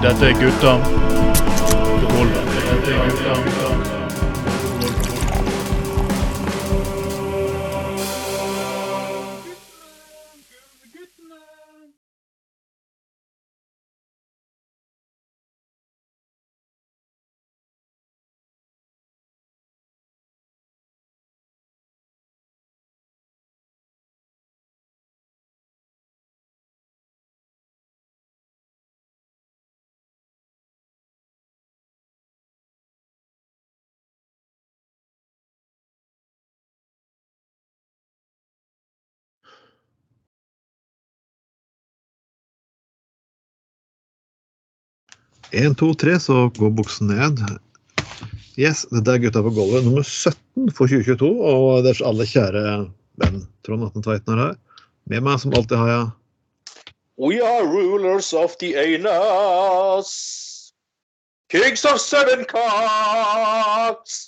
Dette er gutta Én, to, tre, så går buksen ned. Yes, dette er Gutta på gulvet nummer 17 for 2022. Og deres aller kjære venn Trond Atten Tveiten er her. Med meg som alltid har jeg We are rulers of the anus. Kings of seven cocks.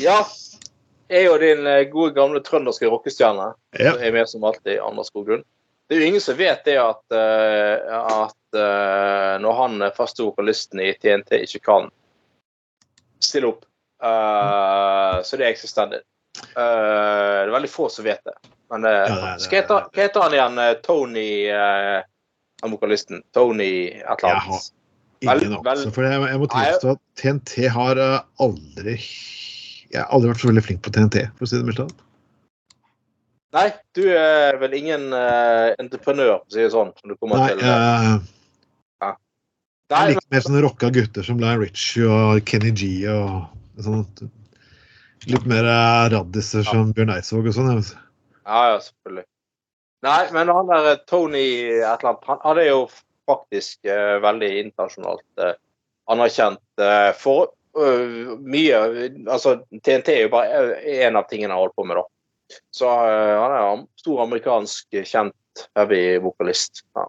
Ja. Jeg og din eh, gode, gamle trønderske rockestjerne Ja. som er med som alltid, Anders Skoglund. Det er jo ingen som vet det at, eh, at eh, når han faste vokalisten i TNT ikke kan stille opp, uh, så det er eksistendert. Uh, det er veldig få som vet det. Men uh, Ja, er- hva, heter, hva heter han igjen? Tony uh, Han vokalisten? Tony et eller Jeg annet. Ingen anelse. For jeg, jeg må tilstå at TNT har aldri Jeg har aldri vært så veldig flink på TNT, for å si det mildt. Nei, du er vel ingen uh, entreprenør, for å si det sånn. Som du kommer Nei, til. eh, Nei, jeg mer sånne rocka gutter som Lion Richie og Kenny G og sånt. Litt mer eh, raddiser som Bjørn Eidsvåg og sånn. Ja, ja, selvfølgelig. Nei, men han der eh, Tony et eller annet, han, han er jo faktisk uh, veldig internasjonalt uh, anerkjent Uh, for mye Altså, TNT er jo bare én av tingene han holder på med, da. Så eh, han er en stor amerikansk kjent heavy-vokalist. Ja.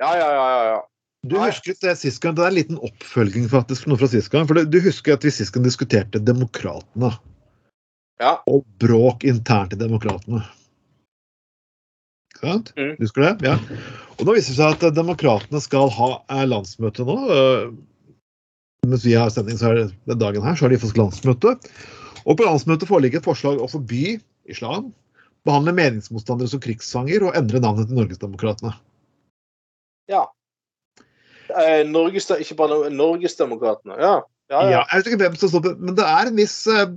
ja, ja, ja. ja. Du husker det sist gang, det er en liten oppfølging faktisk noe fra sist gang. for Du husker at vi sist gang diskuterte Demokratene ja. og bråk internt i Demokratene. Ikke sant? Mm. Husker du det? Ja. Og nå viser det seg at Demokratene skal ha eh, landsmøte nå. eh, Mens vi har sending, så er det den dagen her, så har de fått landsmøte. Og på landsmøtet foreligger et forslag å forby islam, behandle meningsmotstandere som krigsfanger og endre navnet til Norgesdemokratene. ja. Eh, Norges, ikke bare Norgesdemokratene. Ja. Ja, ja. Ja, jeg vet ikke hvem som står på, men det er en viss eh,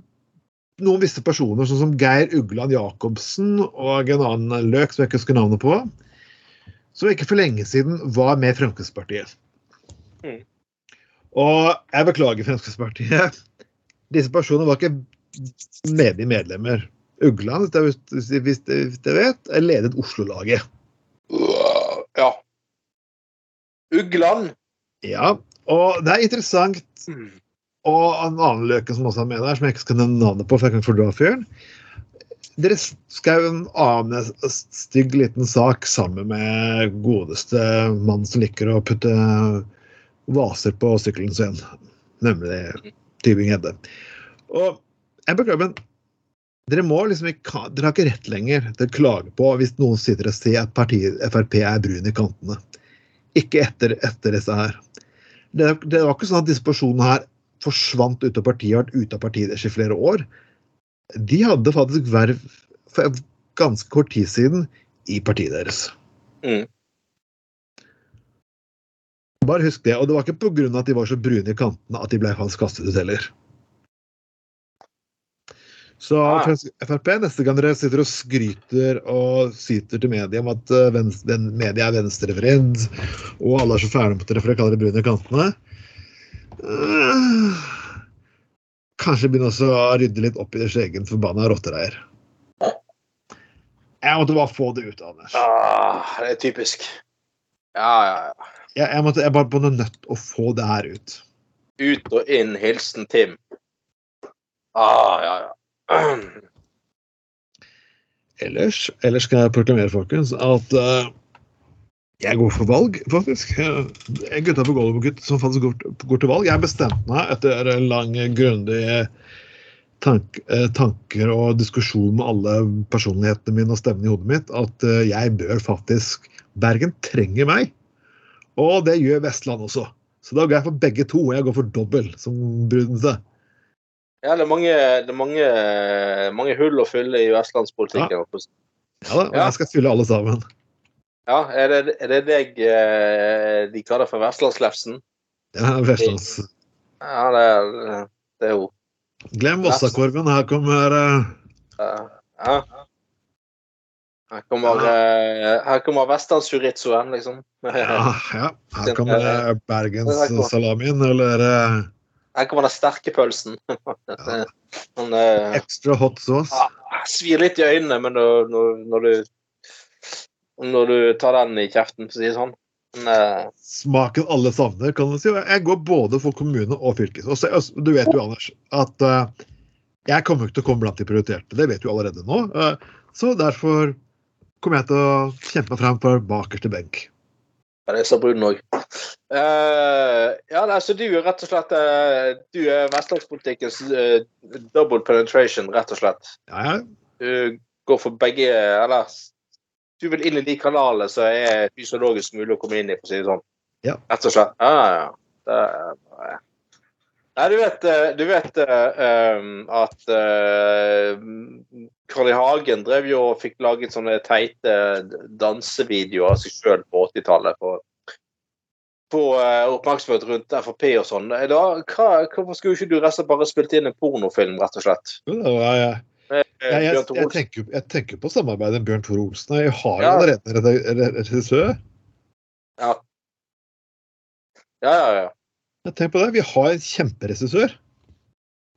noen visse personer, sånn som Geir Ugland Jacobsen og en annen løk som jeg ikke husker navnet på, som ikke for lenge siden var med Fremskrittspartiet. Mm. Og jeg beklager Fremskrittspartiet. Disse personene var ikke medige medlemmer. Ugland, hvis dere hvis er vet, ledet Oslo-laget. ja. Ugland. Ja, og det er interessant Mm. Og en annen løken som også er med der, som jeg ikke skal nevne navnet på, for jeg kan ikke fordra fyren. Dere skrev en annen stygg liten sak sammen med godeste mann som liker å putte vaser på sykkelen sin, nemlig Tybing-Gjedde. Og jeg beklager, men dere må liksom ikke Dere har ikke rett lenger til å klage på hvis noen sitter og sier at partiet Frp er brun i kantene. Ikke etter, etter disse her. Det, det var ikke sånn at disse personene her forsvant ut av partiet og vært ute av partiet deres i flere år. De hadde faktisk verv for ganske kort tid siden i partiet deres. Mm. Bare husk det. Og det var ikke pga. at de var så brune i kantene at de ble fast kastet ut heller. Så Ah. Frp, neste gang dere sitter og skryter og syter til media om at venstre, den media er venstrevridd, og alle er så fæle mot dere for å kalle dere brune kantene eh, Kanskje begynne også å rydde litt opp i deres egen forbanna rottereier. Jeg måtte bare få det ut, Anders. Ah, det er typisk. Ja, ja, ja. Jeg, jeg, måtte, jeg bare ble nødt å få det her ut. Ut og inn, hilsen Tim. Ah, ja, ja. Ellers, ellers skal jeg proklamere, folkens, at uh, jeg går for valg, faktisk. Jeg gutta på gutt som faktisk går, går til valg. Jeg bestemte meg etter en lang, grundig tank, eh, tanker og diskusjon med alle personlighetene mine og stemmene i hodet mitt, at eh, jeg bør faktisk Bergen trenger meg. Og det gjør Vestland også. Så da går jeg for begge to. og Jeg går for dobbel, som bruden sa. Ja, det er mange, det er mange, mange hull å fylle i vestlandspolitikken. Ja da, og Ja. jeg skal fylle alle sammen. Ja, er det, er det deg eh, de kaller for vestlandslefsen? Ja, Vestlands. Ja, det er, det er jo Glem Vossakorven. Her kommer eh, Ja. Her kommer, eh, her kommer vestlandschorizoen, liksom. Ja, ja. Her kommer Bergenssalamien, eller Her kommer den sterke pølsen. ja. men, uh, extra hot sauce. ah, svir litt i øynene, men når, når, du når du tar den i kjeften, for å si det sånn. Men, uh, Smaken alle savner, kan du si. Jeg går både for kommune og altså, du vet jo, Anders, at uh, jeg kommer ikke til å komme blant de prioriterte. Det vet du allerede nå. Så derfor kommer jeg til å kjempe meg frem for bakerste benk. Ja, det er så brun òg. Ja, altså du er rett og slett uh, Du er vestlandspolitikkens uh, double penetration, rett og slett. Ja, ja. Du går for begge Eller du vil inn i de kanalene som er fysiologisk mulig å komme inn i, for å si det sånn. Ja. Rett og slett. Ja, ja, ja. Nei, du vet, eh, du vet eh, um, at uh, Carl I. Hagen drev jo og fikk laget sånne teite dansevideoer av seg sjøl på 80-tallet. på på eh, oppmerksomhet rundt Frp og sånn. Da, hva, hvorfor skulle ikke du resten bare spilt inn en pornofilm, rett og slett? Ja, ja. Med, eh, jeg, jeg, jeg, tenker, jeg tenker på samarbeidet med Bjørn Tore Olsen. Jeg har jo allerede en regissør. Ja. Ja, ja, ja. Tenker på det. Vi har en kjemperegissør.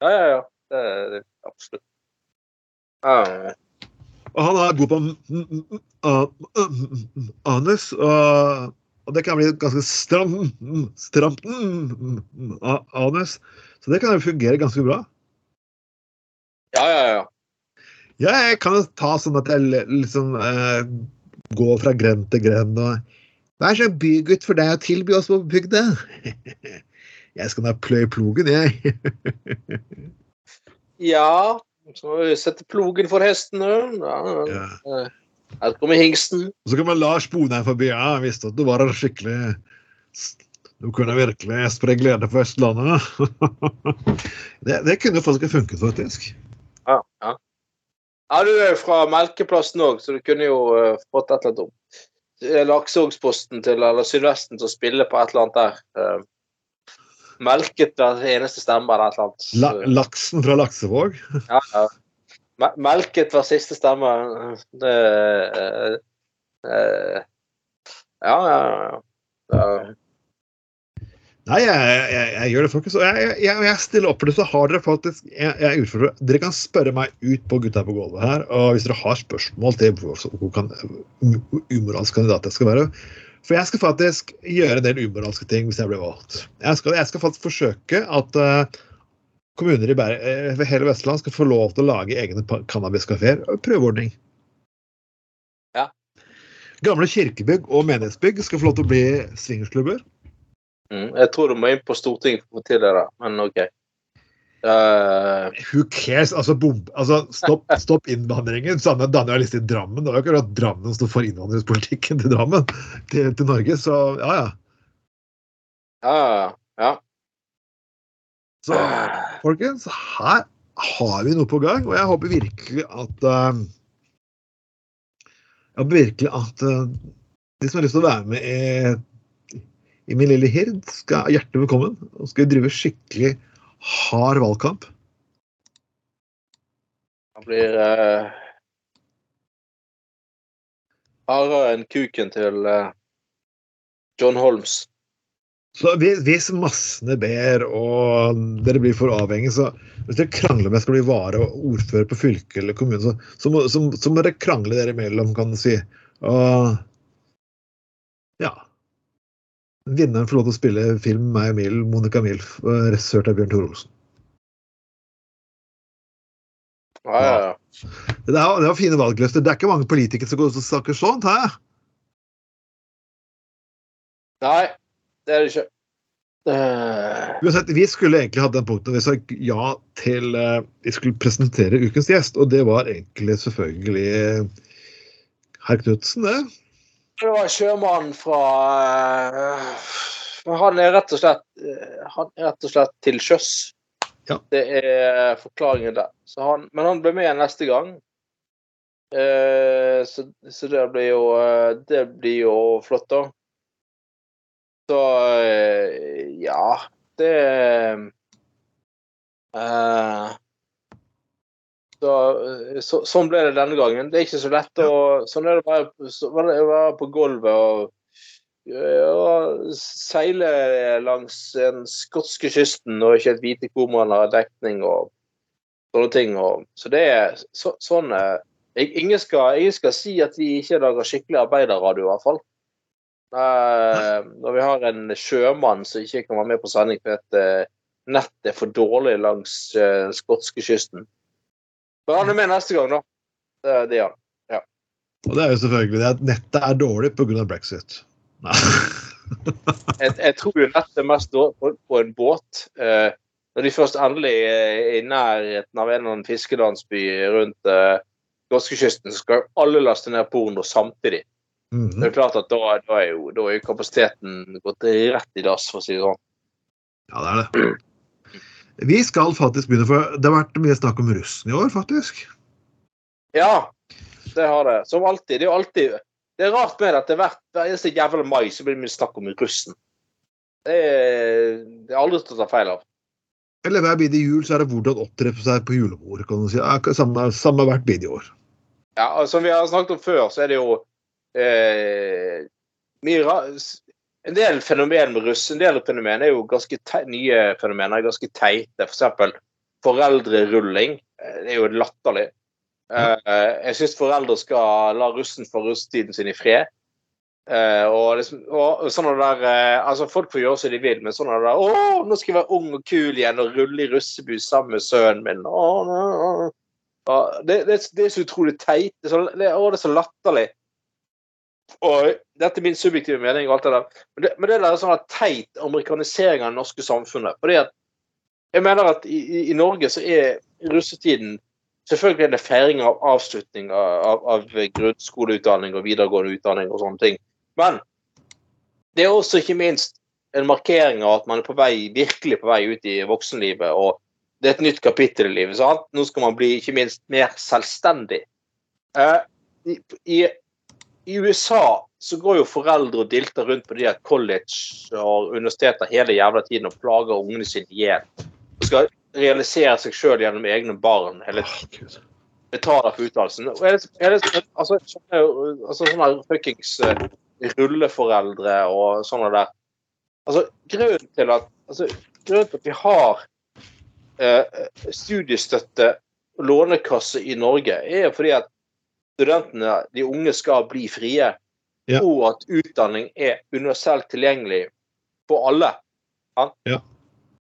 ja, ja, ja. Det, det, absolutt. Ja, Og han er god på anus. Og, og det kan bli ganske stramt, stramt anus. Så det kan jo fungere ganske bra. ja, ja. ja. Jeg kan ta sånn at jeg liksom eh, går fra grend til grend og Vær så bygutt for deg å tilby oss på bygda. Jeg skal da pløye plogen, jeg. ja. Så sette plogen for hestene. Ja, ja. Her kommer hingsten. Og så kommer Lars Bonheim forbi. Ja, jeg visste at du var en skikkelig Du kunne virkelig spre glede på Østlandet. det, det kunne faktisk funket, faktisk. Ja, ja. ja, du er jo fra Melkeplassen òg, så du kunne jo uh, fått et eller annet om. Eh, Lakseogsposten til eller Sydvesten til å spille på et eller annet der. Uh, melket hver eneste stemme eller et eller annet. La, laksen fra Laksevåg. Ja, ja. Me- Melket hver siste stemme. Det eh, eh, Ja, ja, ja. ja. Nei, jeg, jeg, jeg gjør det faktisk. Og jeg, jeg, stiller opp for det, så har dere faktisk jeg, utfordrer, Dere kan spørre meg ut på Gutta på gulvet her, og hvis dere har spørsmål til hvor, hvor kan, u- umoralsk kandidat jeg skal være For jeg skal faktisk gjøre en del umoralske ting hvis jeg blir valgt. Jeg skal, skal faktisk forsøke at eh, kommuner i Bære, eh, hele Vestland skal få lov til å lage egne cannabiskafeer. Prøveordning. Ja. Gamle kirkebygg og menighetsbygg skal få lov til å bli swingersklubber. Mm, jeg tror du må inn på Stortinget for å få til det, da. men OK. Uh... Who cares? Altså, bomb, altså stopp, stopp innvandringen. Samme Daniel Liste i Drammen. Det var jo ikke at Drammen sto for innvandringspolitikken til Drammen, til, til Norge. Så ja, ja. ja, ja, ja. Så folkens, her har vi noe på gang, og jeg håper virkelig at uh, Jeg håper virkelig at uh, de som har lyst til å være med i, i min lille hird, skal hjertelig velkommen. Og skal drive skikkelig hard valgkamp. Han blir uh, hardere enn kuken til uh, John Holmes. Så hvis, massene ber og dere blir for avhengige, så hvis dere krangler om jeg skal bli vare og ordfører på fylke eller kommunen, så, så, må, så, så må dere krangle dere imellom, kan du si. Og ja. Vinneren får lov til å spille film med meg og Mil, Monica Milf, regissert av Bjørn Tore Olsen. Ja, ja, ja. Det er, det var fine valgløfter. Det er ikke mange politikere som går og snakker sånt, hæ? Nei, det er det ikke. Eh, Uansett, vi skulle egentlig hatt den punkten vi sa ja til uh, Vi skulle presentere ukens gjest, og det var egentlig selvfølgelig herr Knutsen, det. det var sjømannen fra uh, Han er rett og slett uh, Han er rett og slett til sjøs. Ja. Det er forklaringen der. Så han, men han blir med neste gang. Eh, så, så det blir jo eh, Det blir jo flott, da. Så eh, ja Det uh, så, så, sånn ble det denne gangen. Det er ikke så lett å Sånn er det bare å være på gulvet og, og seile langs den skotske kysten og ikke et hvite hvor man har dekning og sånne ting. Og, så det er så, sånn eh, ingen skal, ingen skal si at vi ikke lager skikkelig arbeiderradio, i hvert fall. Eh, når vi har en sjømann som ikke kan være med på sending fordi eh, nettet er for dårlig langs uh, skotskekysten. Men han er med neste gang, da. Det, det er han. Ja. Og det er jo selvfølgelig det at nettet er dårlig pga. brexit. Nei. Jeg, jeg tror jo nettet er mest dårlig på, på en båt. Uh, når de først endelig er i nærheten av en eller annen fiskelandsby rundt uh, norskekysten, så skal alle laste ned porno samtidig. Det Mhm. er klart at da, da, er, jo, da er jo kapasiteten gått rett i dass, for å si det sånn. Ja, det er det. Vi skal faktisk begynne, for det har vært mye snakk om russen i år, faktisk. Ja, det har det. Som alltid. Det er jo alltid Det er rart med at det hvert hver eneste jævla mai så blir det mye snakk om russen. Det er, det er aldri til å ta feil av. Eller hver bidige jul så er det hvordan opptre seg på julebordet, kan du si. Samme, samme hvert bidige år. Ja, og Som vi har snakket om før, så er det jo eh, mye En del fenomen med russ, en del fenomen er jo ganske nye fenomener, er ganske teite. For eksempel foreldrerulling. Eh, Det er jo latterlig. Eh, jeg syns foreldre skal la russen få russetiden sin i fred. Eh, og, liksom, og sånne der eh, altså Folk får gjøre som de vil, men sånn er det der 'Å, nå skal jeg være ung og kul igjen og rulle i russebuss sammen med sønnen min.' Å, å, å. Det, det, det er så utrolig teit. Det er så, det, å, det er så latterlig. Og dette er min subjektive mening, og alt det der. Men det, men det der er sånn teit amerikanisering av det norske samfunnet. Fordi at jeg mener at i, i, Norge så er russetiden Selvfølgelig det feiring av avslutning av, av, grunnskoleutdanning og videregående utdanning og sånne ting. Men det er også ikke minst en markering av at man er på vei, virkelig på vei ut i voksenlivet. og det er et nytt kapittel i livet. sant? Nå skal man bli ikke minst mer selvstendig. Eh, i, I USA så går jo foreldre og dilter rundt på de her college og universiteter hele jævla tiden og plager ungene sine i hjel. Og skal realisere seg sjøl gjennom egne barn. Eller betaler for utdannelsen. Og er det, er det, altså, altså sånne fuckings eh, rulleforeldre og sånne der. Altså, grunnen til at, altså, grunnen til at vi har eh, studiestøtte og lånekasse i Norge, er jo fordi at studentene, de unge, skal bli frie. Ja. Og at utdanning er universelt tilgjengelig for alle. Ja? Ja.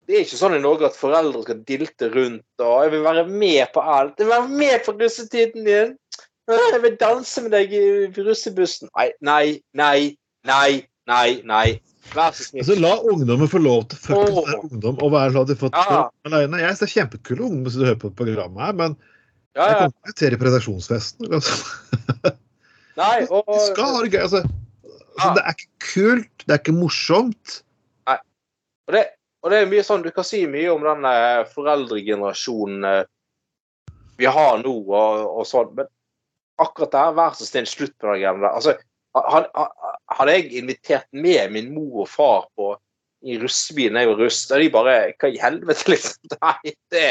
Det er ikke sånn i Norge at foreldre skal dilte rundt og 'Jeg vil være med på alt. Jeg vil være med på russetiden din. Jeg vil danse med deg i russebussen.' Nei, nei, nei, nei, nei. nei. Altså, la ungdommen få lov til å være ungdom og være sånn at de får Ja. stå alene. Jeg ser kjempekule ungdommer som hører på programmet her, men Ja, jeg ja. kommer ikke til på redaksjonsfesten. Altså. Nei, og, De skal ha det gøy. Altså. Altså, Ja. det er ikke kult, det er ikke morsomt. Og det, og det er mye sånn, Du kan si mye om den eh, foreldregenerasjonen eh, vi har nå, og, og sånn, men akkurat der, vær så snill, slutt på det greiene der. Altså, had- had- hadde jeg invitert med min mor og far på i russebilen er jo russ, da er de bare Hva i helvete, liksom? Nei, det,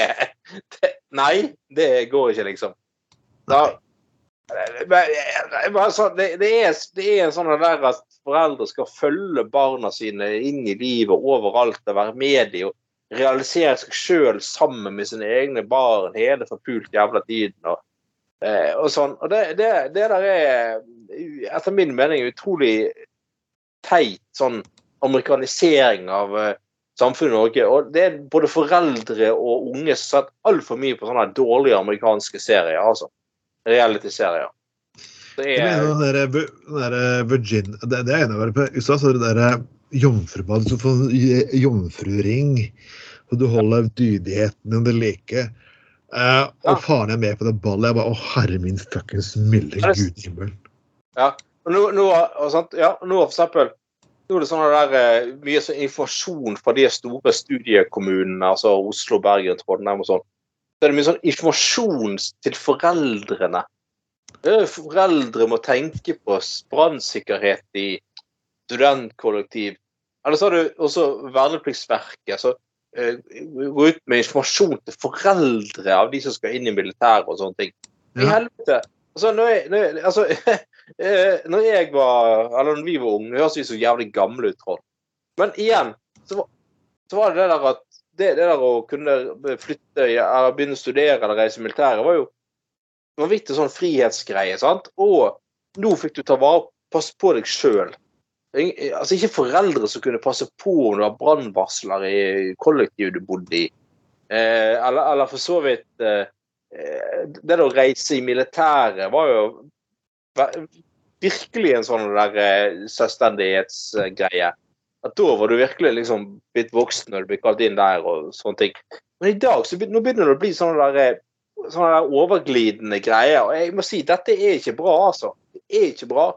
det Nei, det går ikke, liksom. Da, eh, sånn, det, er, det er sånn der at foreldre skal følge barna sine inn i livet overalt og være med dem og realisere seg sjøl sammen med sine egne barn hele forpult jævla tiden. Og, eh, og sånn. Og det, det, det der er etter min mening utrolig teit sånn amerikanisering av eh, samfunnet i Norge. Og det er både foreldre og unge som har sett altfor mye på sånne dårlige amerikanske serier. altså. Reality-serier. Det er den der, den Virgin, det, det er en av på USA, så det der jomfrubad, så får du en jomfruring, og du holder dydigheten under like. Eh, og Ja. faren er med på det ballet. Jeg bare, Å, herre min fuckings milde gud i Ja. nå, nå, og sant? Ja, nå for eksempel nå er det sånn der, eh, mye sånn informasjon fra de store studiekommunene, altså Oslo, Bergen, Trondheim og sånn. Så er det mye sånn informasjon til foreldrene. Foreldre må tenke på brannsikkerhet i studentkollektiv. Eller så har du også Vernepliktsverket. så eh, Gå ut med informasjon til foreldre av de som skal inn i militæret og sånne ting. I helvete! Altså, når jeg, når jeg, altså, eh, når jeg var Eller når vi var unge, høres vi så jævlig gamle ut, Trond. Men igjen, så var, så var det det der at det, det der å kunne flytte eller begynne å studere eller reise i militæret, var jo vanvittig sånn frihetsgreie. sant? Og nå fikk du ta vare passe på deg sjøl. Altså, ikke foreldre som kunne passe på om det var brannvarsler i kollektivet du bodde i. Eh, eller, eller for så vidt eh, eh, Det å reise i militæret var jo virkelig en sånn der eh, selvstendighetsgreie. At da var du virkelig liksom blitt voksen når du ble kalt inn der og sånne ting. Men i dag så nå begynner det å bli sånne der, eh, sånne der overglidende greier. Og jeg må si, dette er ikke bra, altså. Det er ikke bra.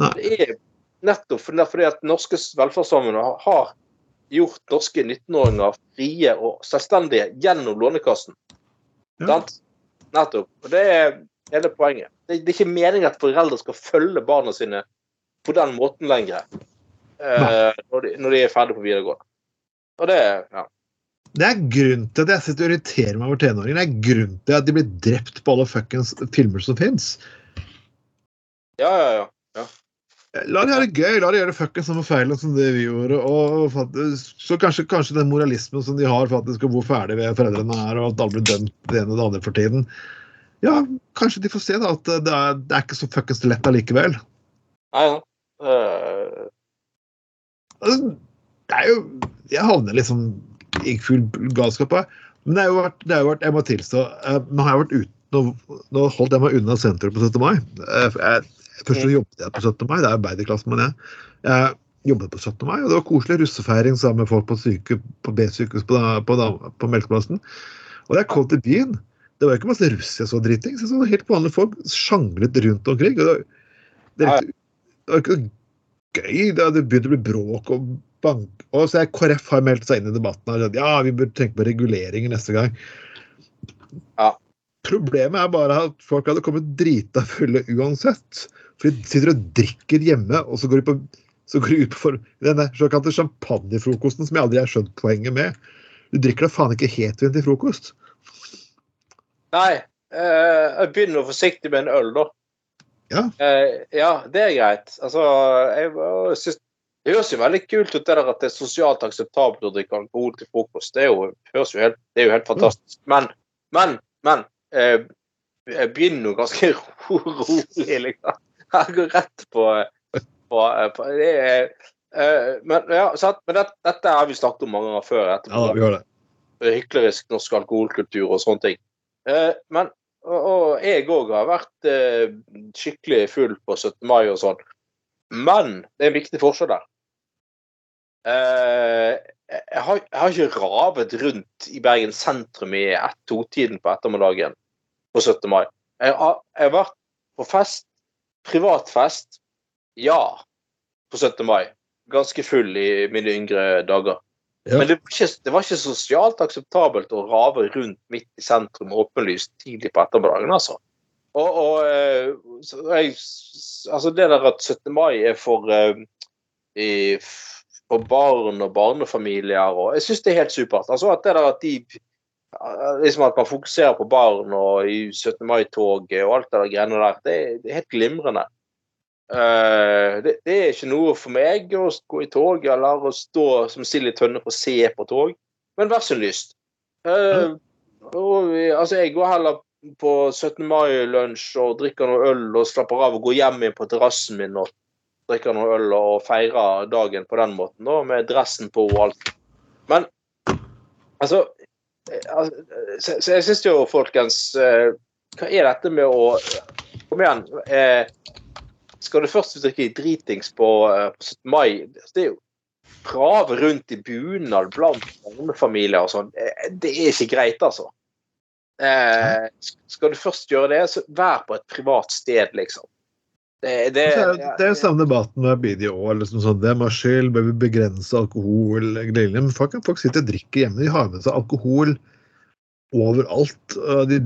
Det er nettopp fordi, fordi at norske velferdssamfunn har gjort norske 19-åringer frie og selvstendige gjennom Lånekassen. Ja. Nettopp. Og det er hele poenget. Det, det er ikke meningen at foreldre skal følge barna sine på den måten lenger. Eh, når, de, når de er ferdig på videregående. Og det ja. Det er grunn til at jeg sitter og irriterer meg over tenåringer. Det er grunn til at de blir drept på alle fuckings filmer som fins. ja, ja, ja. La de ha det gøy, la de gjøre fuckings samme feil som det vi gjorde. Og faktisk, så kanskje, kanskje den moralismen som de har faktisk, og hvor ferdig foreldrene er, og at alle blir dømt det ene og det andre for tiden. Ja, kanskje de får se da at det er, det er ikke så fuckings lett allikevel. Nei, ja. Uh... Altså, det er jo Jeg havner liksom i full galskap her. Men det har jo vært, det har jo vært jeg må tilstå eh, Nå har jeg vært ute nå, nå holdt jeg meg unna senteret på 17. mai. Eh, Jeg, først så jobbet jeg på 17. mai, det er arbeiderklassen, men jeg. jeg jobbet på 17. mai, og det var koselig russefeiring sammen med folk på, syke, på B-sykehus på, på, på Melkeplassen. Og da jeg kom til byen, det var jo ikke masse russ jeg så dritings. Jeg så helt vanlige folk sjanglet rundt omkring. og det, var- det, var, litt- det var ikke noe gøy. Det Det begynte å bli bråk og bank. Og så er KrF har meldt seg inn i debatten. Og sagt, ja, vi bør tenke på reguleringer neste gang. Ja. Problemet er bare at folk hadde kommet drita fulle uansett. For de sitter og drikker hjemme, og så går de, på, så går de ut på for, denne såkalte champagnefrokosten som jeg aldri har skjønt poenget med. Du drikker da faen ikke hetvin til frokost. Nei. eh, jeg begynner forsiktig med en øl, da. Ja. Eh, ja, det er greit. Altså, jeg, jeg det høres jo veldig kult ut det der at det er sosialt akseptabelt å drikke alkohol til frokost. Det er jo, jo helt, det er jo helt fantastisk. Men, men, men eh, Jeg begynner jo ganske ro, rolig, liksom. Jeg går rett på, på, på det er, eh, Men, ja, sant? men dette, dette har vi snakket om mange ganger før. Etterpå Ja, vi gjør det. hyklerisk norsk alkoholkultur og sånne ting. Eh, men og, jeg òg har vært eh, skikkelig full på 17. mai og sånn. Men det er en viktig forskjell der. Eh, jeg, har, jeg har ikke ravet rundt i Bergen sentrum i ett-to-tiden på ettermiddagen på 17. mai. Jeg har, jeg har vært på fest, privat fest, ja, på 17. mai. Ganske full i mine yngre dager. Ja. Men det var, ikke, det var ikke sosialt akseptabelt å rave rundt midt i sentrum åpenlyst tidlig på ettermiddagen, altså. Og, og eh, så jeg, altså det der at 17. mai er for, eh, i, for barn og barnefamilier og Jeg syns det er helt supert. Altså at det der at de liksom at man fokuserer på barn og i 17. mai-toget og alt det der greiene der, er- det er helt glimrende. Eh, det, det er ikke noe for meg å gå i tog eller å stå som sild i tønne for å se på tog, men vær så lyst. Eh, og, altså, jeg går heller på 17. mai-lunsj og drikker noe øl og slapper av og går hjem igjen på terrassen min og drikker noe øl og feirer dagen på den måten, da, med dressen på og alt. Men altså, eh, altså Så, så jeg syns jo, folkens eh, Hva er dette med å Kom igjen. Eh, skal du først drikke dritings på, eh, på 17. mai Det er jo Prave rundt i bunad blant barnefamilier og sånn. Eh, Det er ikke greit, altså. Eh, skal du først gjøre det, så vær på et privat sted, liksom. Det, det, Det er, det er jo samme debatten med BDO. Liksom sånn, det er skyld, bør vi begrense alkohol? Men folk, folk sitter og drikker hjemme. De har med seg alkohol overalt. og De,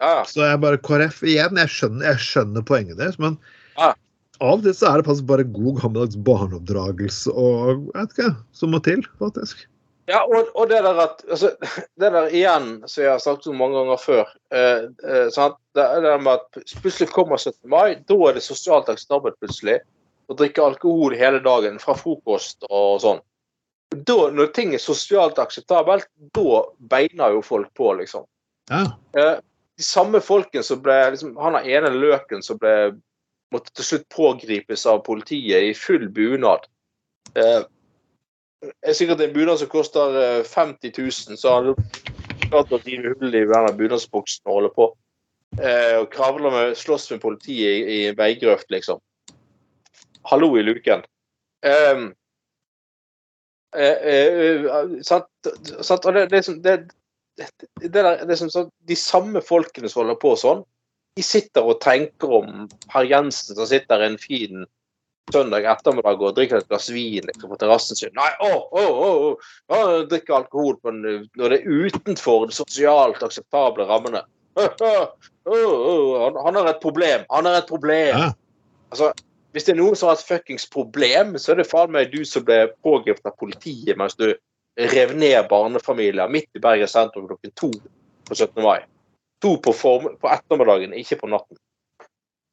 ja, så jeg bare KrF igjen. Jeg skjønner, jeg skjønner poenget deres, men Ja. Av og til så er det faktisk bare god gammeldags barneoppdragelse og jeg vet ikke, som må til, faktisk. Ja, og, og det der at altså, Det der igjen, som jeg har sagt så mange ganger før eh, eh, sant? Det det med at Plutselig kommer 17. mai, da er det sosialt akseptabelt plutselig å drikke alkohol hele dagen fra frokost og sånn. Da, når ting er sosialt akseptabelt, da beiner jo folk på, liksom. Ja. Eh, de samme folkene som ble liksom, Han er ene løken som ble måtte til slutt pågripes av politiet i full bunad. Eh, er sikkert en bunad som koster eh, 50 000, så han klart å rive hull i denne bunadsbuksen og holde på. Eh, og kravle med, slåss med politiet i, i veigrøft, liksom. Hallo i luken. Um, eh, eh, sant, sant, og det, det, som- det, det, det, der, det som De samme folkene som holder på sånn, de sitter og tenker om herr Jensen som sitter en fin søndag ettermiddag og drikker et glass vin liksom, på terrassen sin. Nei, å, å, å, å, drikker alkohol på en, når det er utenfor de sosialt akseptable rammene. Han, han har et problem. Han har et problem. Ja. Altså, hvis det er noen som har et fuckings problem, så er det faen meg du som ble pågrepet av politiet mens du rev ned barnefamilier midt i Bergen sentrum klokken to på 17. mai. To på, form på ettermiddagen, ikke på natten.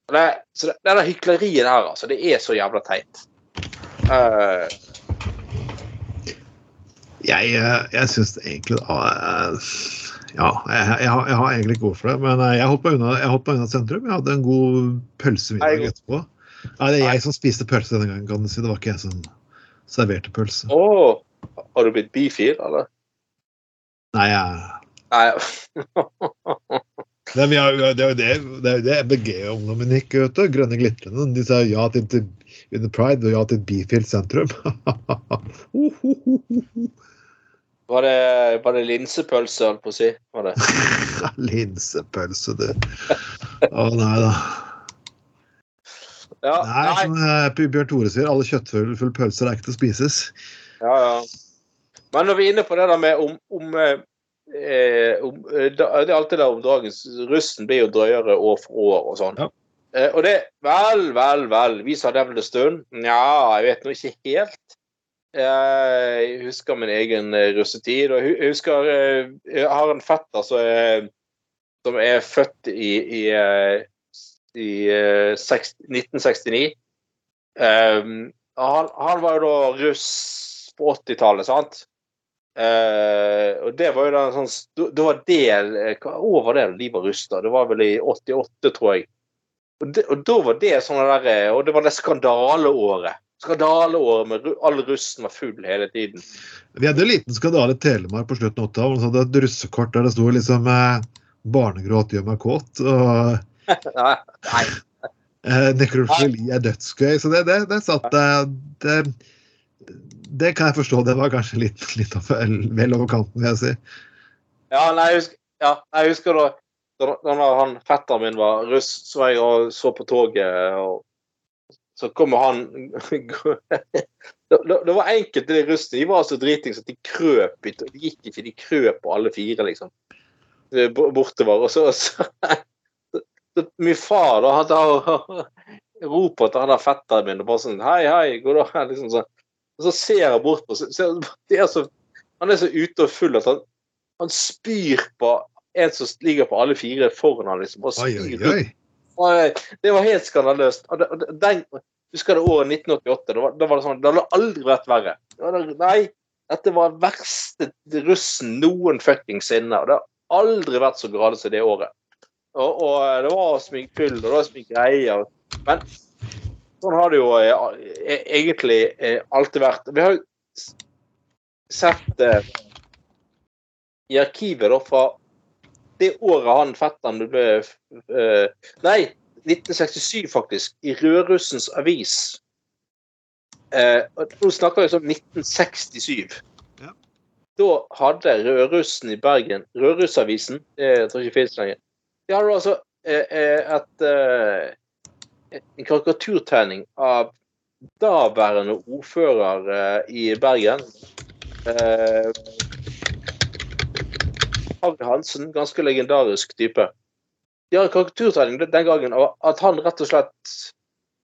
Det, så det, der hykleriet her, altså, det er så jævla teit. Uh, Jeg, eh, jeg syns egentlig eh, Ja, jeg, jeg, har, jeg har egentlig ikke ord for det, men jeg hoppa unna, unna sentrum. Jeg hadde en god pølsemiddag etterpå. Nei, det er jeg som spiste pølse denne gangen, kan du si. Det var ikke jeg som serverte pølse. å, har du blitt bifil, eller? Nei, jeg Nei. Det, har, det er det, det, er det MBG-ungdommen gikk, vet du. Grønne glitrende. De sa ja til, til under pride og ja til Beefield sentrum. Var det, var det linsepølse, holdt på å si? Var det? Linsepølse, du. Å nei da. Ja, Nei, nei. som eh, Bjørn Tore sier, alle kjøttfulle pølser er ikke til å spises. Ja, ja. Men når vi er inne på det der med om, om, eh, eh, om da, Det er alltid der om dagens Russen blir jo drøyere år for år og sånn. Ja. Eh, og det Vel, vel, vel. Vi sa det vel en stund. Nja, jeg vet nå ikke helt. Eh, Jeg husker min egen eh, russetid. Og jeg husker eh, Jeg har en fetter som er, som er født i, i, i eh, seks- 1969. Um, han, han var jo da russ på 80-tallet, sant? Eh, og det var jo da en sånn Det var eh, Hva år var det de var russ. Det var vel i 88, tror jeg. Og, det, og da var det sånn der eh, Og det var det skandaleåret. Skandaleåret med all russen var full hele tiden. Vi hadde en liten skandale i Telemark på slutten av 80-tallet. hvor de hadde Et russekort der det sto liksom 'Barnegråt gjør meg kåt'. og Nei, 'Nekrofili er dødsgøy'. Så det, det, det satt det, det, det kan jeg forstå. Det var kanskje litt, litt vel, over kanten, vil jeg si. Ja, nei, jeg husker, ja, jeg husker da da, da han fetteren min var russ, så var jeg og så på toget, og så kommer han det, var enkelte de russene, de var så dritings at de krøp de gikk ikke, de krøp på alle fire, liksom. Bo- Bortover. Og så, så, så Min far da, han roper til han der fetteren min og bare sånn Hei, hei, det an? Liksom sånn. Og så ser jeg bort på er så, Han er så ute og full at han, han spyr på en som ligger på alle fire foran han, liksom. Bare spyr oi, oi. og Det var helt skandaløst. Og det, og den, husker du året 1988? Da var, da var det sånn Det hadde aldri vært verre. Det nei, dette var den verste russen noen fuckings sinne. Og det har aldri vært så gradert som det året. Og, og det var så mye fyll, og det var så mye greier. Men sånn har det jo eh, e- egentlig eh, alltid vært. Vi har jo sett eh, i arkivet da fra det året han fetteren ble eh, Nei, 1967 faktisk, i Rødrussens avis. Eh, nå snakker vi om 1967. Ja. Da hadde Rødrussen i Bergen, Rødrussavisen, eh, jeg tror ikke det finnes lenger, de hadde altså et, eh, en karikaturtegning av daværende ordfører eh, i Bergen. Eh, Harry Hansen, ganske legendarisk type. De har en karikaturtegning den gangen av at han rett og slett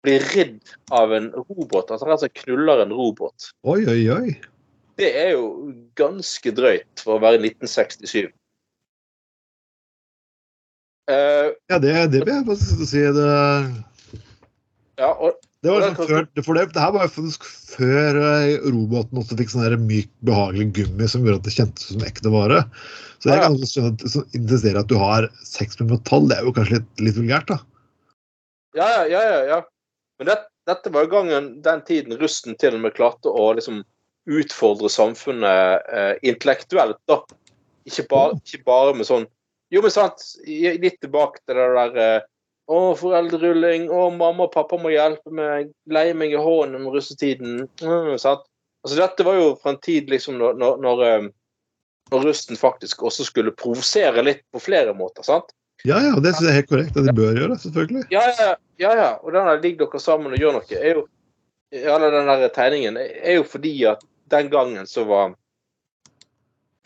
blir ridd av en robot. At han rett og slett knuller en robot. Oi, oi, oi. Det er jo ganske drøyt for å være 1967. Eh, Ja, det, det vil jeg faktisk si. Det, ja, og det var liksom før, for det, det her var faktisk før robåten roboten også fikk sånn myk, behagelig gummi som gjorde at det kjentes som ekte vare. Så jeg kan også skjønne at så interesserer at du har sex med metall, det er jo kanskje litt, litt vulgært, da. Ja, ja, ja. ja, ja. Men det, dette var jo gangen den tiden russen til og med klarte å liksom utfordre samfunnet eh, intellektuelt, da. Ikke bare, ikke bare med sånn Jo, men sant, litt tilbake til det der eh, Å, foreldrerulling. Å, mamma og pappa må hjelpe meg. Leie meg i hånden om russetiden. Mm, sant? Altså, dette var jo fra en tid liksom når, når, når, eh, når russen faktisk også skulle provosere litt på flere måter. sant? Ja, ja, det synes jeg er helt korrekt. at de bør gjøre, selvfølgelig. Ja, ja, ja. ja. Og den der 'ligg dere sammen og gjør noe', er jo eller den der tegningen er jo fordi at den gangen så var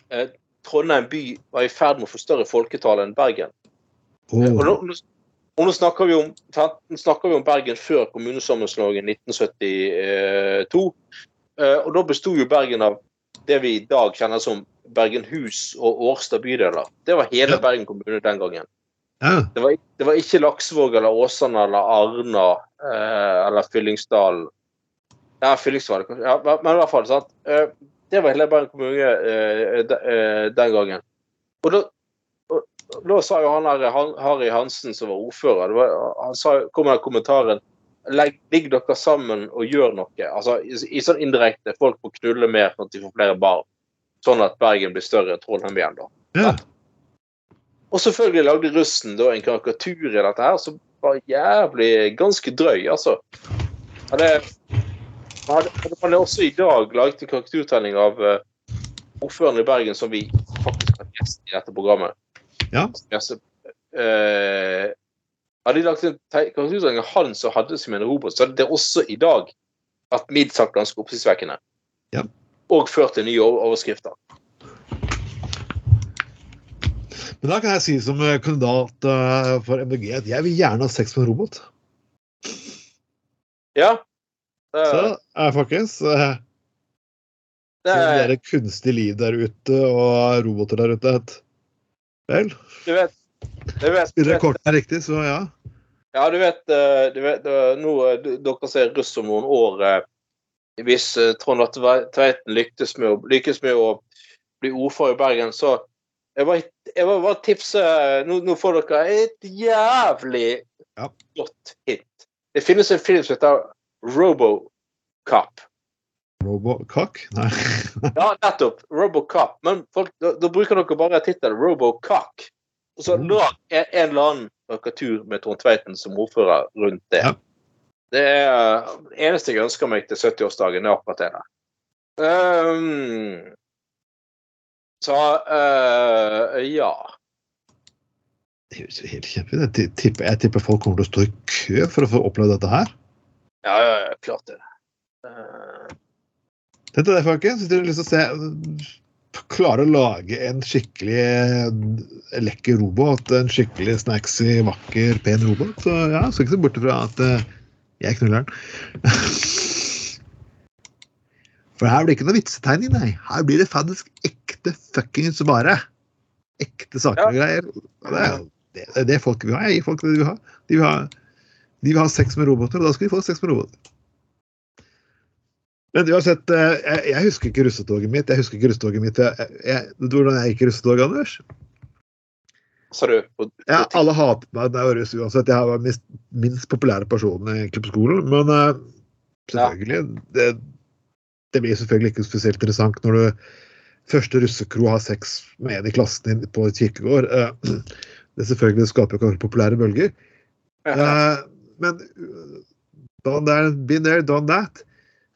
eh, Trondheim by var i ferd med å få større folketall enn Bergen. Åh, Og nå, og nå snakker vi om snakker vi om Bergen før kommunesammenslåingen 1972. Eh, og da besto jo Bergen av det vi i dag kjenner som Bergenhus og Årstad bydeler. Det var hele Ja. Bergen kommune den gangen. ja. Det var, det var ikke Laksvåg eller Åsane eller Arna eh, eller Fyllingsdalen. Fyllingsdalen, kanskje. Ja, men, i hvert fall, sant. Eh, det var hele Bergen kommune de, den gangen. Og da, da sa jo han her, Harry Hansen, som var ordfører, det var, han sa, kom med kommentaren Legg, Ligg dere sammen og gjør noe. Altså, i, i sånn indirekte folk må knulle mer sånn at de får flere barn. Sånn at Bergen blir større enn Trondheim igjen, da. ja. Og selvfølgelig lagde russen da en karikatur i dette her som var jævlig ganske drøy, altså. Hadde, hadde, hadde man også i dag laget en karikaturtegning av uh, ordføreren i Bergen, som vi faktisk har gjest i dette programmet. Ja. Gjest, eh, hadde de lagt en av han som hadde som en robot, så hadde det også i dag vært mildt ganske oppsiktsvekkende. Ja. Og ført til nye overskrifter. Men da kan jeg si som eh, kandidat eh, for MDG at jeg vil gjerne ha sex med en robot. Ja. Det, Så eh, folkens eh, det, er et kunstig liv der ute og roboter der ute Vel, Du vet, du vet, spiller kortene riktig, så ja. Ja, du vet, eh, du vet eh, nå, eh, Dere ser russ om noen år. Hvis Trond Atte Tveiten lykkes med, lykkes med å bli ordfører i Bergen, så jeg var, jeg bare, bare tipse nå, nå får dere et jævlig Ja. godt hit. Det finnes en film som heter Robocop. Robocock? Nei. Ja, nettopp. Robocop. Men folk, da, da bruker dere bare tittelen Robocock. Og så Mm. lag en, en eller annen tur med Trond Tveiten som ordfører rundt det. Ja. Det er det eneste jeg ønsker meg til 70-årsdagen, er akkurat det der. Um, så uh, ja. Det høres jo helt kjempefint. Jeg tipper, jeg tipper folk kommer til å stå i kø for å få oppleve dette her. Ja, ja, ja, klart det. Eh, Dette er det, folkens. Hvis dere har lyst til å se Klare å lage en skikkelig eh, lekker robot, en skikkelig snacksy, vakker, pen robot, så ja, skal ikke se bort fra at eh, jeg knuller den. For her blir det ikke noe vitsetegning, nei. Her blir det faktisk ekte fuckings vare. Ekte saker og greier. Og det er det, det folk vil ha. Jeg gir folk det de vil ha. De vil ha, de vil ha sex med roboter, og da skal de få sex med roboter. Men uansett, eh, jeg, jeg husker ikke russetoget mitt. Jeg husker ikke russetoget mitt. Jeg, jeg, hvordan jeg gikk i russetog, Anders? sa du? Ja, alle hater meg da jeg var russ uansett. Jeg var minst, minst populære personen egentlig på skolen. Men uh, selvfølgelig det, det blir selvfølgelig ikke spesielt interessant når du første russekro har sex med en i klassen din på et kirkegård. Uh, det selvfølgelig skaper jo ikke populære bølger. Uh, men uh, done there, been there, done that.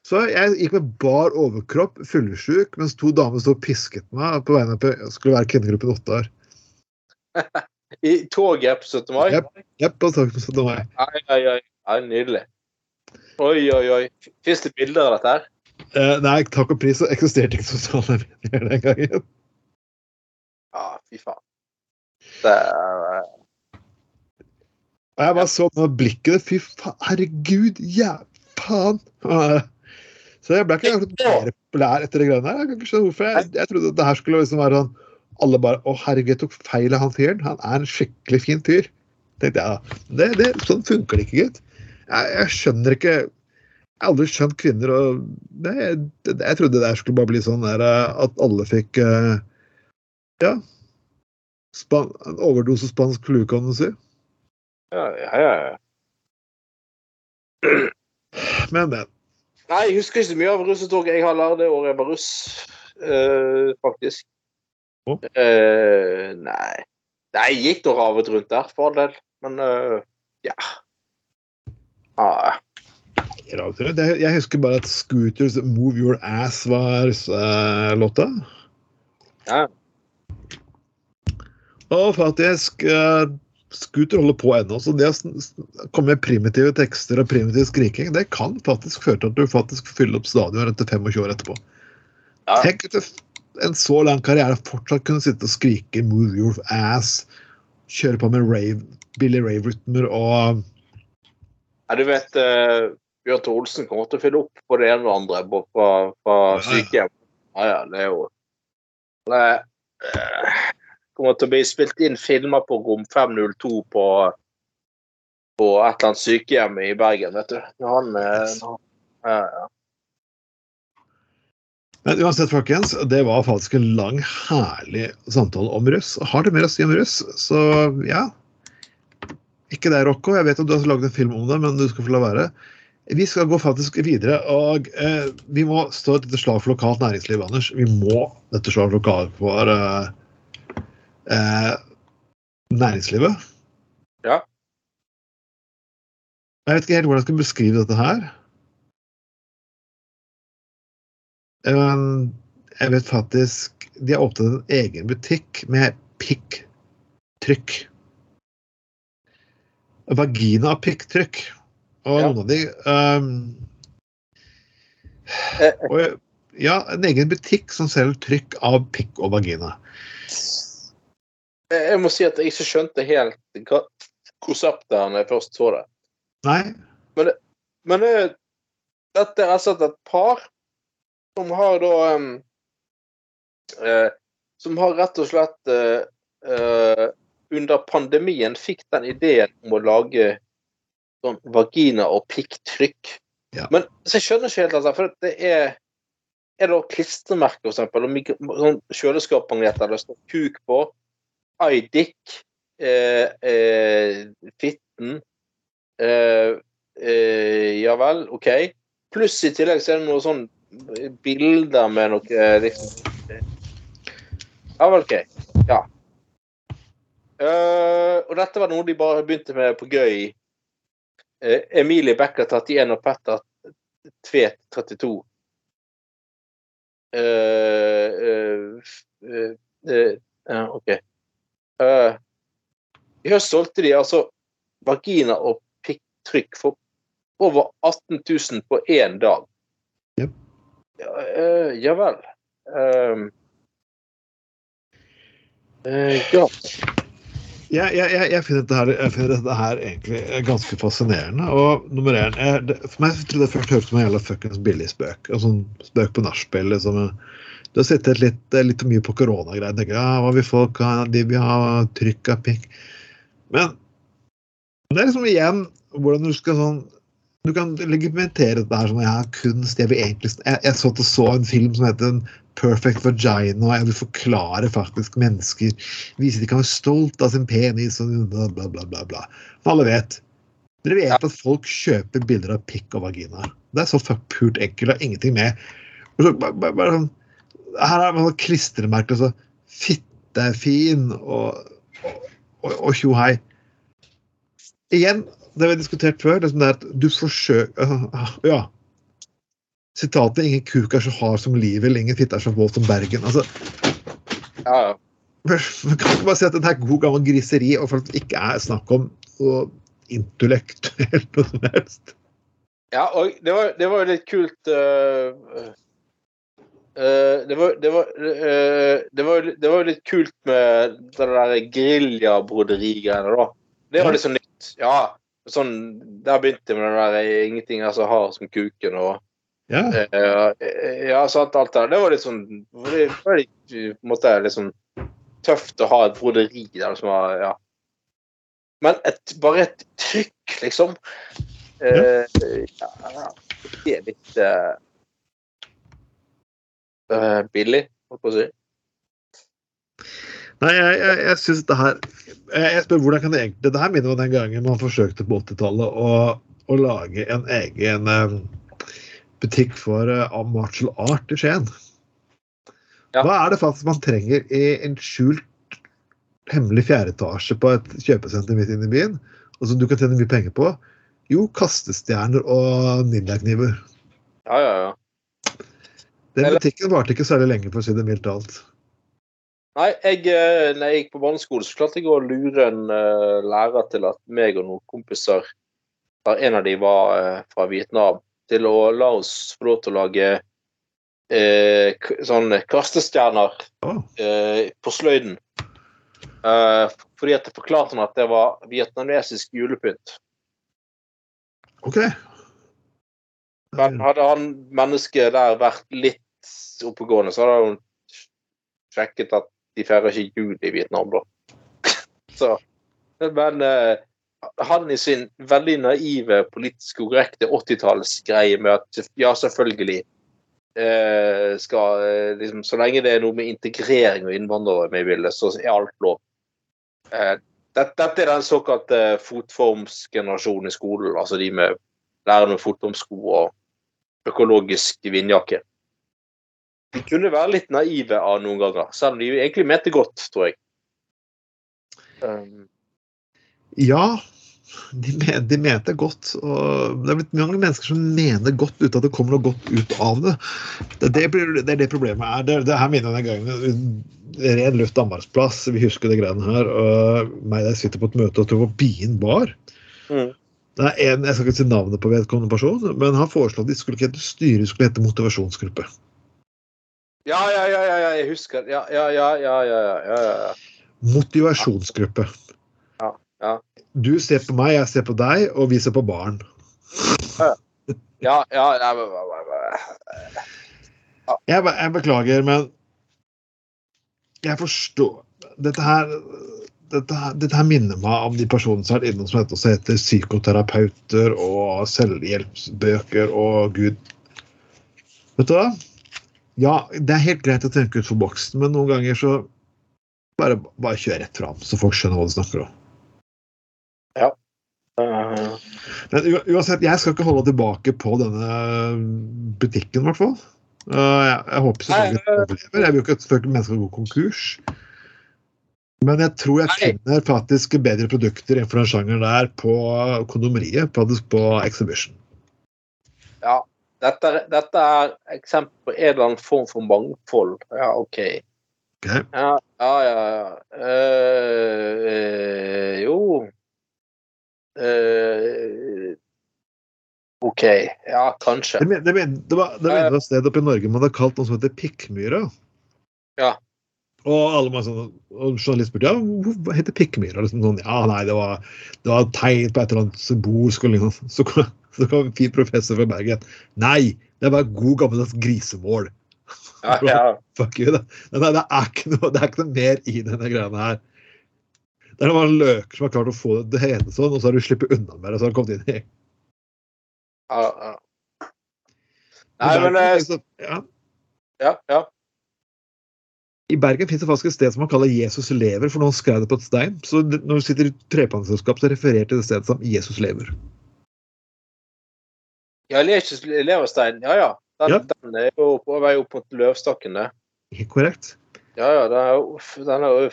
Så jeg gikk med bar overkropp, fyllesyk, mens to damer sto og pisket meg på vegne av skulle være kvinnegruppen åtte år. I toget på 17. mai? Jep. Jepp, og takk for meg. Ai, ai, ai. Nydelig. Oi, oi, oi. Fins det bilder av dette her? Eh, nei, takk og pris så eksisterte ikke sosiale medier den gangen. Ja, fy faen. Det er Og jeg bare så på blikket Fy faen, herregud, ja, faen. Så jeg ble ikke mer populær etter det greiene her. Jeg kan ikke skjønne hvorfor. Jeg, jeg trodde det her skulle liksom være sånn Alle bare Å, herregud, jeg tok feil av han fyren. Han er en skikkelig fin fyr. Tenkte jeg da. Det, det, sånn funker det ikke, gutt. Jeg, jeg skjønner ikke Jeg har aldri skjønt kvinner og det, det, Jeg trodde det der skulle bare bli sånn der eh, at alle fikk eh, Ja. Span, en overdose spansk flu, kan du si. Ja, ja, ja. ja. Men, men. Nei, jeg husker ikke så mye av russetoget jeg har lært det året jeg var russ, uh, faktisk. Oh. Uh, nei. Nei, jeg gikk da ravet rundt der, for all del. Men uh, ja. Ah, Jeg husker bare at Scooters 'Move Your Ass' var låta. Ja. Og faktisk Scooter holder på ennå, så det å komme med primitive tekster og primitiv skriking, det kan faktisk føre til at du faktisk fyller opp stadion etter 25 år etterpå. Ja. Tenk det- en så lang karriere fortsatt kunne sitte og skrike 'Move Your Ass', kjøre på med rave, Billy Rave-rytmer og Ja, du vet uh, Bjørn Tore Olsen kommer til å fylle opp på det ene og det andre ja. sykehjem. Ja, ja, det er jo Det kommer til å bli spilt inn filmer på rom 502 på på et eller annet sykehjem i Bergen, vet du. Når han, eh, ja, ja. Men uansett, folkens, det var faktisk en lang, herlig samtale om russ. Har du mer å si om russ, så ja. Ikke deg, Rocco. Jeg vet at du har laget en film om det, men du skal få la være. Vi skal gå faktisk videre, og eh, vi må stå et slag for lokalt næringsliv, Anders. Vi må dette slaget lokalt for eh, eh, næringslivet. Ja. Jeg vet ikke helt hvordan jeg skal beskrive dette her. Um, jeg vet faktisk De har åpnet en egen butikk med pikktrykk. Vagina og pikktrykk. Og Ja. noen av de um, Eh, og, Ja, en egen butikk som selger trykk av pikk og vagina. Jeg må si at jeg ikke skjønte helt hva konseptet her når jeg først så det. Nei? Men det, dette er altså et par som har da um, eh, Som har rett og slett eh, eh, under pandemien fikk den ideen om å lage sånn vagina- og pikktrykk. Ja. Men så jeg skjønner ikke helt, altså, for det er er det klistremerker, eksempel, og sånn kjøleskapmagneter det står kuk på. iDick, eh, eh, fitten eh, eh, Ja vel, OK. Pluss i tillegg så er det noen sånn bilder med noe eh, liksom Ja vel, OK. Ja. Eh, og dette var noe de bare begynte med på gøy. Eh, Emilie Becker 31 og Petter Tvedt 32. Eh, eh, eh, eh, OK. Eh, I høst solgte de altså vagina- og pikktrykk for over 18 000 på én dag. Yep. Ja, eh, ja vel. Um, uh, ja. Jeg, jeg, jeg, jeg, finner her, jeg finner dette her egentlig ganske fascinerende. Og nummer én jeg, det, For meg trodde jeg først hørtes ut som en jævla fuckings billig spøk. En sånn spøk på nachspiel. Liksom. Du har sittet litt, litt mye på koronagreier. Ja, hva vil folk ha? De vil ha trykk av pikk. Men det er liksom igjen hvordan du skal sånn Du kan legimentere dette her som ja, kunst. Jeg vil egentlig Jeg, jeg så, så en film som heter Perfect Vagina, og jeg vil forklare faktisk mennesker Vise de kan være stolt av sin penis og bla, bla, bla. bla, For alle vet. Dere vet at folk kjøper bilder av pikk og vagina. Det er så pult enkelt. Det har ingenting med og bare, bare, bare, sånn, Her er det klistremerker. Altså, Fitte er fin og tjo hei. Igjen, det vi har diskutert før, det er, at du forsøker Ja. Sitatet 'ingen kuk er så hard som livet', 'ingen fitte er så våt som Bergen'. altså ja, ja. man kan ikke bare si at det er god gammel griseri, og for at det ikke er snakk om å intellektuelt noe som helst. Ja, og det var, det var jo litt kult øh, det, var, det, var, det, var, det var jo litt kult med det der geriljabroderigreiene, da. Det var Ja. litt sånn nytt. Ja, sånn Der begynte jeg med det der eh, 'ingenting er så hard som kuken' og Ja, øh, Ja, sant, alt det der. Det var litt sånn Det var litt, på en sånn tøft å ha et broderi der som var Ja. Men et, bare et trykk, liksom. Eh, ja, det er litt eh, billig, holdt på å si. Nei, jeg, jeg, jeg synes det her jeg, jeg spør hvordan kan det egentlig Det her minner om den gangen man forsøkte på 80-tallet å, å lage en egen um, butikk for uh, martial art i Skien. Ja. Hva er det faktisk man trenger i en skjult, hemmelig fjerde etasje på et kjøpesenter midt inne i byen, og som du kan tjene mye penger på? Jo, kastestjerner og ninjakniver. Ja, ja, ja. Den Eller- butikken varte ikke særlig lenge, for å si det mildt talt. Nei, jeg, eh, når jeg gikk på barneskole, så klarte jeg å lure en uh, lærer til at meg og noen kompiser, der en av de var uh, fra Vietnam, til å la oss få lov til å lage uh, sånne kastestjerner eh, på sløyden. Fordi at det forklarte han at det var vietnamesisk julepynt. OK. Men hadde han mennesket der vært litt oppegående, så hadde hun sjekket at de feirer ikke jul i Vietnam, da. Så, men eh, han i sin veldig naive, politisk korrekte 80-tallsgreie med at ja, selvfølgelig eh, skal eh, liksom, Så lenge det er noe med integrering og innvandrere med i bildet, så er alt lov. Eh, dette, dette er den såkalte fotformsgenerasjonen i skolen, altså de med lærer med fotformsko og økologisk vindjakke. De kunne være litt naive av noen ganger, selv om de egentlig mente godt, tror jeg. Um, Ja, de, men, de mente godt. Og det er blitt mange mennesker som mener godt uten at det kommer noe godt ut av det. Det, det, blir, det er det problemet er. Det, det her minner jeg den gangen. Ren luft Danmarksplass, vi husker det greiene her. Og meg der sitter på et møte og tror på Bien bar. mm. Det er en, Jeg skal ikke si navnet på vedkommende person, men han foreslo at de skulle ikke hete styre, de skulle hete motivasjonsgruppe. Ja, ja, ja, ja, ja, jeg husker Ja, ja, ja, ja, ja, ja, ja. Motivasjonsgruppe. Ja, ja. Du ser på meg, jeg ser på deg, og vi ser på barn. ja, ja ja, Jeg, jeg beklager, men jeg forstår Dette her dette, dette her minner meg om de personene som har vært innom som heter, som heter psykoterapeuter og selvhjelpsbøker og gud. Vet du hva? Ja, det er helt greit å tenke utenfor boksen, men noen ganger så bare, bare kjør rett fram, så folk skjønner hva du snakker om. Uh, Men uansett, jeg skal ikke holde tilbake på denne butikken, i hvert fall. Uh, jeg, jeg håper så Nei, den overlever. Jeg vil jo ikke at mennesker skal gå konkurs. Men jeg tror jeg finner faktisk bedre produkter innenfor den sjangeren der på kondomeriet, faktisk på Exhibition. ja. Dette, dette er eksempel på en eller annen form for mangfold. Ja, OK. Ok? Ja, ja, ja. ja. Uh, jo uh, OK. Ja, kanskje. Det, det, det var det var et sted oppe i Norge man hadde kalt noe som heter Pikkmyra. Ja. Og alle var sånn, og journalist spurte ja, hva heter Pikkmyra. Liksom sånn, ja, nei, det var, det var tegn på et eller annet symbolsk. liksom. Så kom, så kom en fin professor fra Bergen. Nei, det var god gammeldags grisemål. Ja, ja. Fuck you. Det, Nei, det, er ikke noe, det er ikke noe mer i denne greiene her. Det er noen løker som har klart å få det å sånn, og så har du sluppet unna med det. så har du kommet inn i ja, ja. Nei, men eh, ja. Ja, ja. I Bergen finnes det faktisk et sted som man kaller Jesus lever, for noen skrev det på et stein. Så når du sitter i trepanneselskap, så refererer til det stedet som Jesus lever. Ja, leverstein. Ja, ja. Den, Ja. den er jo på vei opp mot løvstakken, det. Korrekt. Ja, ja. Den er,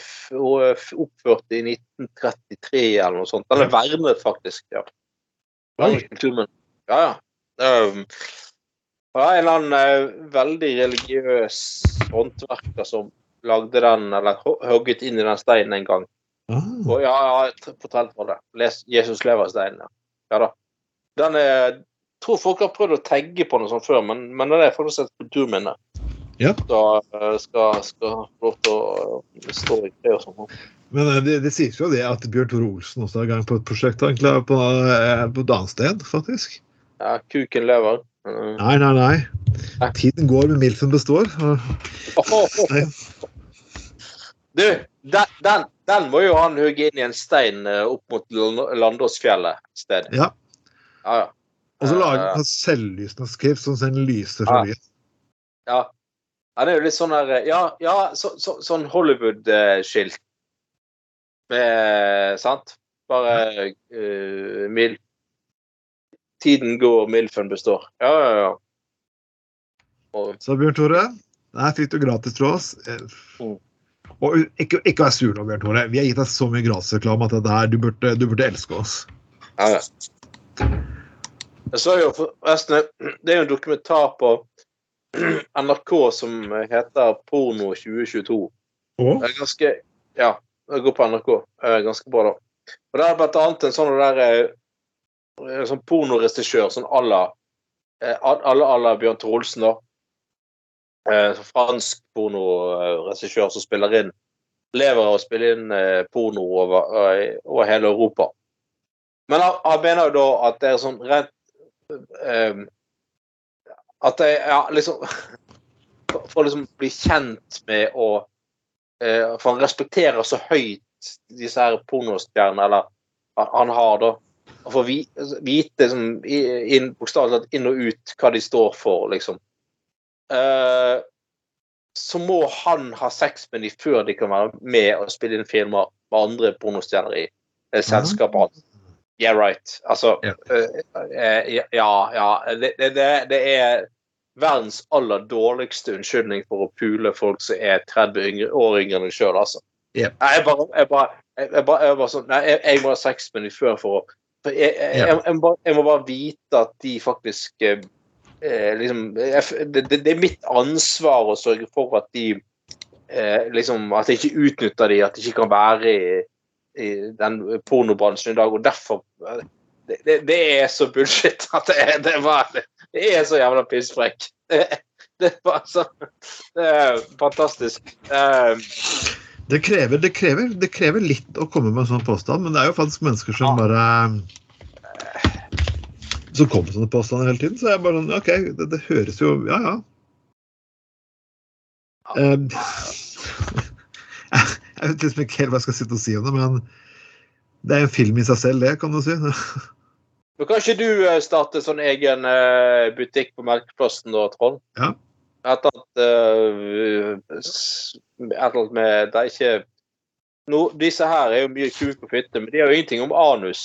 er oppført i 1933 eller noe sånt. Den er vernet, faktisk. ja. Oi. Ja, ja. Um, det var en eller annen uh, veldig religiøs håndverker som lagde den, eller ho- hogget inn i den steinen en gang. Ah. Og ja, jeg har for fortalt det. Les 'Jesus lever' steinen. Ja. ja da. Den er tror folk har prøvd å tagge på noe sånt før, men, men det er faktisk et kulturminne. Ja. Så eh, skal, skal få lov til å eh, stå i det og sånn. Men eh, det, det sies jo det at Bjørn Tore Olsen også er i gang på et prosjekt egentlig, på, på et annet sted, faktisk. Ja, kuken lever. Mm. Nei, nei, nei. Tiden går, men Milfen består. Du, den, den, den må jo han hugge inn i en stein opp mot Landåsfjellet et sted. Ja. Ja, ja. Og så lager Eh, han sånn selvlysende skrift som sen lyser fra Ja. lys. Ja. Han er jo litt sånn der Ja, ja så, så, sånn Hollywood-skilt. Med Sant? Bare uh, mil Tiden går, Milfen består. Ja, ja, ja. Og, Så Bjørn Tore, der fikk du gratis fra oss. Eh, Mm. Og ikke, ikke vær sur nå, Bjørn Tore. Vi har gitt deg så mye gratisreklame at her, du, burde, du burde elske oss. ja, ja. Jeg så jo forresten Det er jo en dokumentar på NRK som heter Porno 2022. Oh. Det er ganske Ja, det går på NRK. Ganske bra, da. Og det er blant annet en sånn der en sånn pornoregissør sånn à la eh, à la Bjørn Trolsen Olsen, da. Eh, fransk pornoregissør som spiller inn Lever av å spille inn eh, porno over, eh, over hele Europa. Men han, han mener jo da at det er sånn rent eh, At jeg ja, liksom For å liksom bli kjent med å eh, For han respekterer så høyt disse her pornostjernene, eller han, han har, da. Og få vi, vite liksom, inn, bokstavelig talt inn og ut hva de står for, liksom. Uh, så må han ha sex med dem før de kan være med og spille inn filmer med andre pornostjerner i eh, selskapet hans. Yeah, right. Altså Ja. uh, Ja, ja. Det, det, det, er verdens aller dårligste unnskyldning for å pule folk som er 30 yngre, år yngre enn deg sjøl, altså. Jeg bare, jeg bare, jeg, jeg bare, jeg bare sånn Nei, jeg, jeg må ha sex med dem før for å for jeg, jeg, jeg, må jeg må bare vite at de faktisk eh, liksom det, det er mitt ansvar å sørge for at de eh, liksom At jeg ikke utnytter de, at de ikke kan være i, i den pornobransjen i dag. Og derfor eh, det, det, det er så bullshit at det, er- det, var, det er så jævla pissfrekk. Det, bare så Det er fantastisk. Eh, Det krever, det, krever, det krever litt å komme med en sånn påstand, men det er jo faktisk mennesker som bare Som kommer med sånne påstander hele tiden. Så jeg bare sånn OK, det, det høres jo Ja, ja. Eh, jeg vet liksom ikke helt hva jeg skal sitte og si om det, men det er en film i seg selv, det, kan du si. Men kan ikke du eh, starte sånn egen eh, butikk på Melkeplassen da, Trond? Ja. Et eller annet eh, Et eller annet med Det er ikke no, Disse her er jo mye kuk og fitte, men de har jo ingenting om anus.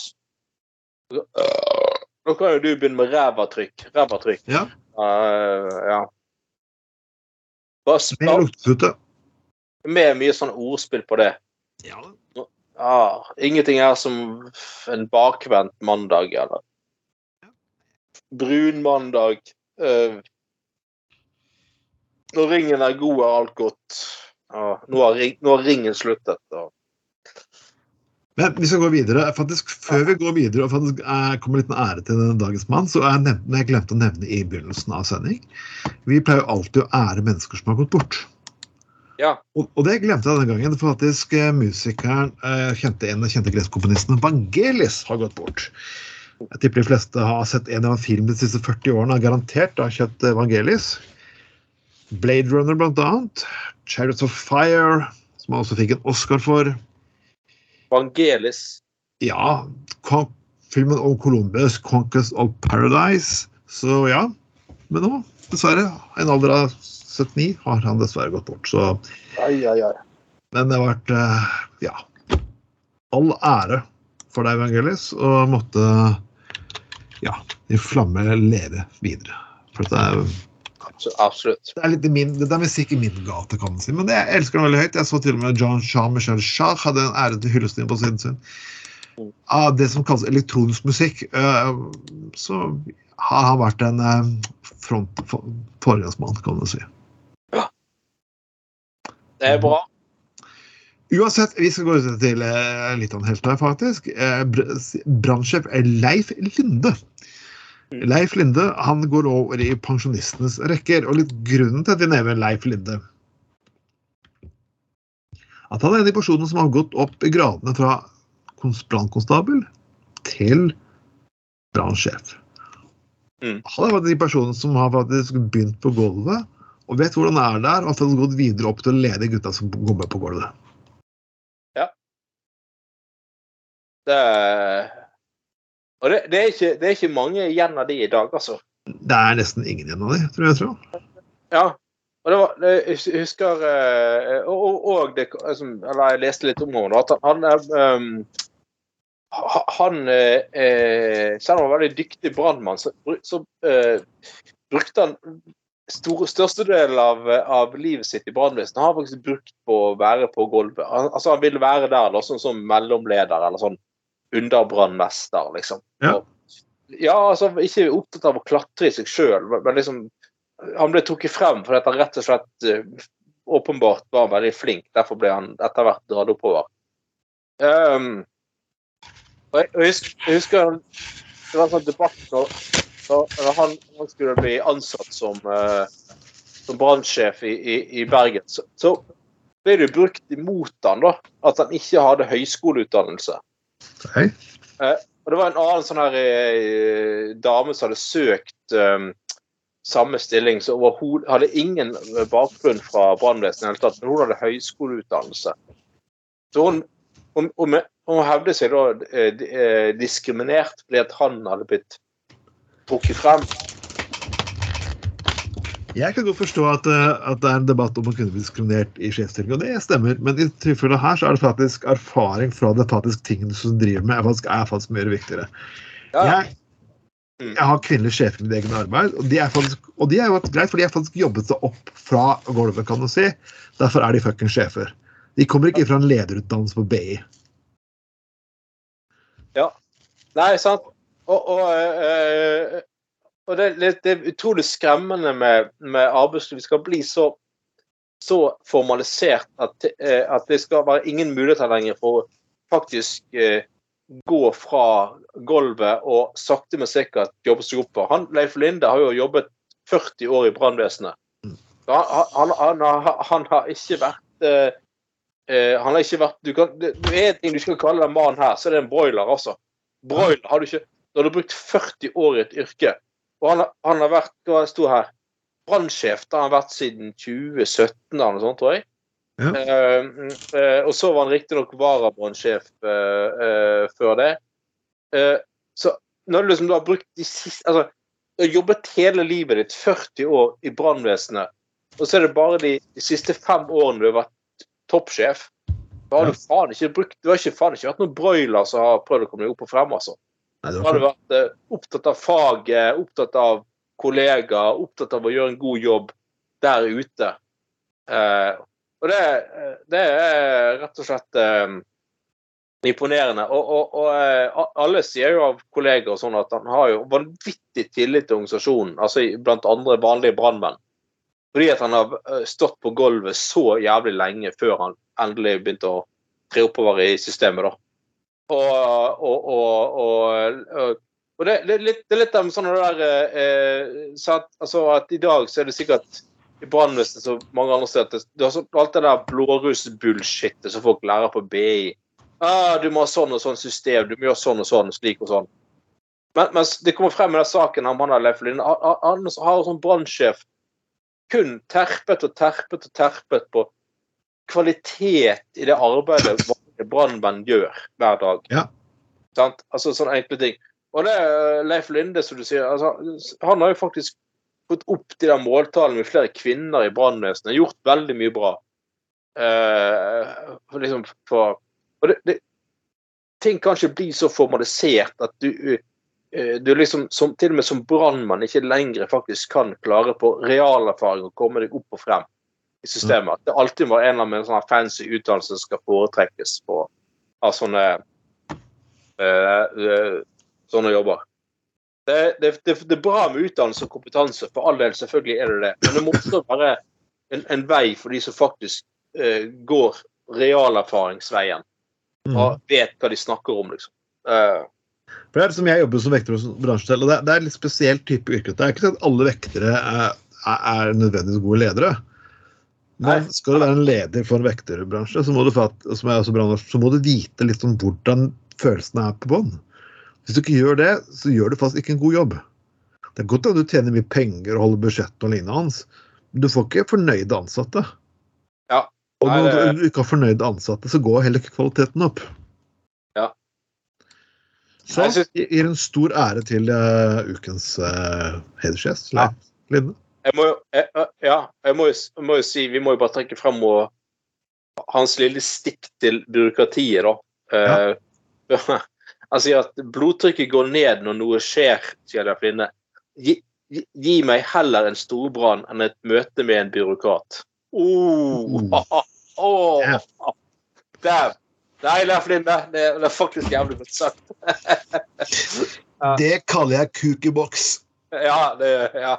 Nå kan jo du begynne med rævatrykk. Rævatrykk. Ja. Uh, ja. Bare spør. Med mye sånn ordspill på det. Ja. Ah, ingenting er som en bakvendt mandag, eller brun mandag. Uh, når ringen er god, er alt godt. Ah, nå, har ring, nå har ringen sluttet. og- Men vi skal gå videre. Faktisk, Før vi går videre og faktisk eh, kommer litt med ære til denne dagens mann, så jeg, nevnt, jeg glemte å nevne i begynnelsen av sending Vi pleier jo alltid å ære mennesker som har gått bort. Ja. Og, og det glemte jeg denne gangen. faktisk eh, Musikeren, eh, kjente en av de kjente gresskomponisten Vangelis, har gått bort. Jeg tipper de fleste har sett en av en film de siste 40 årene, har garantert har kjent eh, Vangelis. Blade Runner, blant annet. Chariots of Fire, som han også fikk en Oscar for. Vangelis. Ja, filmen om Columbus, 'Conquest of Paradise'. Så ja. Men nå, dessverre, en alder av 79, har han dessverre gått bort. Så Ai, ai, ai. Men det har vært eh, ja, all ære for deg, Evangelis, og måtte ja, i flamme leve videre. For det er, Absolutt. det er, litt min, det er musikk i min gate, kan man si. Men det, jeg elsker den veldig høyt. Jeg så til og med John Jean-Michel Jarre hadde en ære til hyllesten på siden sin. Av det som kalles elektronisk musikk, eh, så har han vært en eh, front for- foregangsmann, kan du si. Det er bra. Uansett, vi skal gå ut til eh, litt av en helt her, faktisk. Eh, br- Brannsjef Leif Linde. Mm. Leif Linde han går over i pensjonistenes rekker. og litt Grunnen til at vi nevner Leif Linde At han er en av de personene som har gått opp i gradene fra kons- brannkonstabel til brannsjef. Mm. Han er en av de personene som har faktisk begynt på gulvet og vet hvordan det er der, og har gått videre opp til å lede gutta som går med på gulvet. Det, og det, det, er ikke, det er ikke mange igjen av de i dag, altså. Det er nesten ingen igjen av de, tror jeg. tror. Ja. Og det var, jeg husker eh, Og, og, og det, eller jeg leste litt om henne, at han, han, er, um, han eh, eh, Selv om han var en veldig dyktig brannmann, så, så eh, brukte han stor, størstedelen av, av livet sitt i brannvesenet har faktisk brukt på å være på gulvet. Han, altså, han vil være der da, sånn som mellomleder eller sånn underbrannmester, liksom. Ja. Og, ja, altså ikke opptatt av å klatre i seg sjøl, men, men liksom Han ble trukket frem fordi han rett og slett uh, åpenbart var veldig flink. Derfor ble han etter hvert dratt oppover. Um, og jeg, og jeg, husker, jeg husker det var en sånn debatt når, når han, han skulle bli ansatt som, uh, som brannsjef i, i, i Bergen. Så, så ble det brukt imot han da, at han ikke hadde høyskoleutdannelse. Hei. Og det var en annen sånn her uh, dame som hadde søkt um, samme stilling, som overhodet hadde ingen bakgrunn fra brannvesenet i det hele tatt, men hun hadde høyskoleutdannelse. Så hun, hun, hun, hun hevde seg da eh, diskriminert fordi at han hadde blitt trukket frem. Jeg kan godt forstå at, eh, at det er en debatt om å kunne bli diskriminert i sjefsstilling, og det stemmer. Men i tilfellet her så er det faktisk erfaring fra det faktisk tingene som du driver med, er faktisk, er faktisk mye viktigere. Ja, Jeg, Mm. jeg har kvinnelige sjefer i mitt eget arbeid, og de er, faktisk, og de er jo greit, for de har faktisk jobbet seg opp fra gulvet, kan du si. Derfor er de fuckings sjefer. De kommer ikke fra en lederutdannelse på BI. Nei, sant. Og, og, eh, og det, det er utrolig skremmende med, med arbeidsliv. Vi skal bli så, så formalisert at, eh, at det skal være ingen muligheter lenger for å faktisk eh, gå fra gulvet og sakte, men sikkert jobbe seg oppover. Han, Leif Linde har jo jobbet 40 år i brannvesenet. Så Han, han, han, har- han har ikke vært uh, eh, Han har ikke vært du kan, du er en ting du skal kalle den mannen her, så er det en broiler, altså. Broiler har du ikke Når du har brukt 40 år i et yrke, og han, han har vært hva sto her, brannsjef har han vært siden 2017 eller noe sånt, tror jeg. Ja. Eh, eh, og så var han riktignok varabrannsjef eh, eh, før det. Eh, så når du liksom du har brukt de siste altså, Du har jobbet hele livet ditt, 40 år, i brannvesenet, og så er det bare de, de siste fem årene du har vært toppsjef. Da har du faen ikke brukt Du har ikke faen ikke vært noen broiler som har prøvd å komme deg opp og frem, altså. Var har du vært eh, opptatt av faget, opptatt av kollegaer, opptatt av å gjøre en god jobb der ute. Eh, og det, eh, det er rett og slett imponerende. Og, og, og alle sier jo av kollegaer og sånn at han har jo vanvittig tillit til organisasjonen, altså blant andre vanlige brannmenn. Fordi at han har stått på gulvet så jævlig lenge før han endelig begynte å tre oppover i systemet, da. Og, og, og, og, det, det, er litt, det er litt av sånn det der eh, så at, altså at I dag så er det sikkert i brannvesenet som mange andre steder det er så, alt det der blåruss-bullshitet som folk lærer på BI. Ah, du må ha sånn og sånn system, du må gjøre sånn og sånn, slik og sånn. Men mens det kommer frem i den saken om han har Leif Linde, han, har sånn brannsjef kun terpet og terpet og terpet på kvalitet i det arbeidet brannmenn gjør hver dag. Ja. Sant? Altså sånne enkle ting. Og det er Leif Linde, som du sier, altså, han har jo faktisk fått opp de der måltallene med flere kvinner i brannvesenet. Gjort veldig mye bra. Eh, liksom for, og det, det, ting kan ikke bli så formalisert at du, eh, du liksom som, til og med som brannmann ikke lenger faktisk kan klare på realerfaring å komme deg opp og frem i systemet. At det alltid må en eller annen sånn fancy utdannelse som skal foretrekkes på av sånne eh, sånne jobber. Det, det, det, det er bra med utdannelse og kompetanse, for all del, selvfølgelig er det det. Men det må også være en, en vei for de som faktisk eh, går realerfaringsveien Mm. og vet hva de snakker om, liksom. Uh, For det er som Jeg jobber som vekter hos bransjen selv, og det er, det er litt spesielt type yrke. Det er ikke sånn at alle vektere er, er, er nødvendigvis gode ledere. Nei. skal du være en leder for en vekterbransje, så må du, fatt, brannvakt, så må du vite litt om hvordan følelsene er på bånn. Hvis du ikke gjør det, så gjør du faktisk ikke en god jobb. Det er godt at du tjener mye penger og holder budsjettet og lignende hans, men du får ikke fornøyde ansatte. Ja. Og når du ikke har fornøyde ansatte, så går heller ikke kvaliteten opp. Ja. Så Jeg gir en stor ære til uh, ukens uh, hedersgjest. Leif Linde. Jeg må jo jeg, Ja, jeg må, jo, må jo si Vi må jo bare trekke frem og, hans lille stikk til byråkratiet, da. Eh, han sier at blodtrykket går ned når noe skjer, sier Leif Linne. Gi, gi, gi meg heller en storbrann enn et møte med en byråkrat. Oh, oh, Oh. Der. Nei, Leif Linne, det, det er faktisk jævlig godt sagt. Ja. Det kaller jeg kukeboks. Ja, det Ja.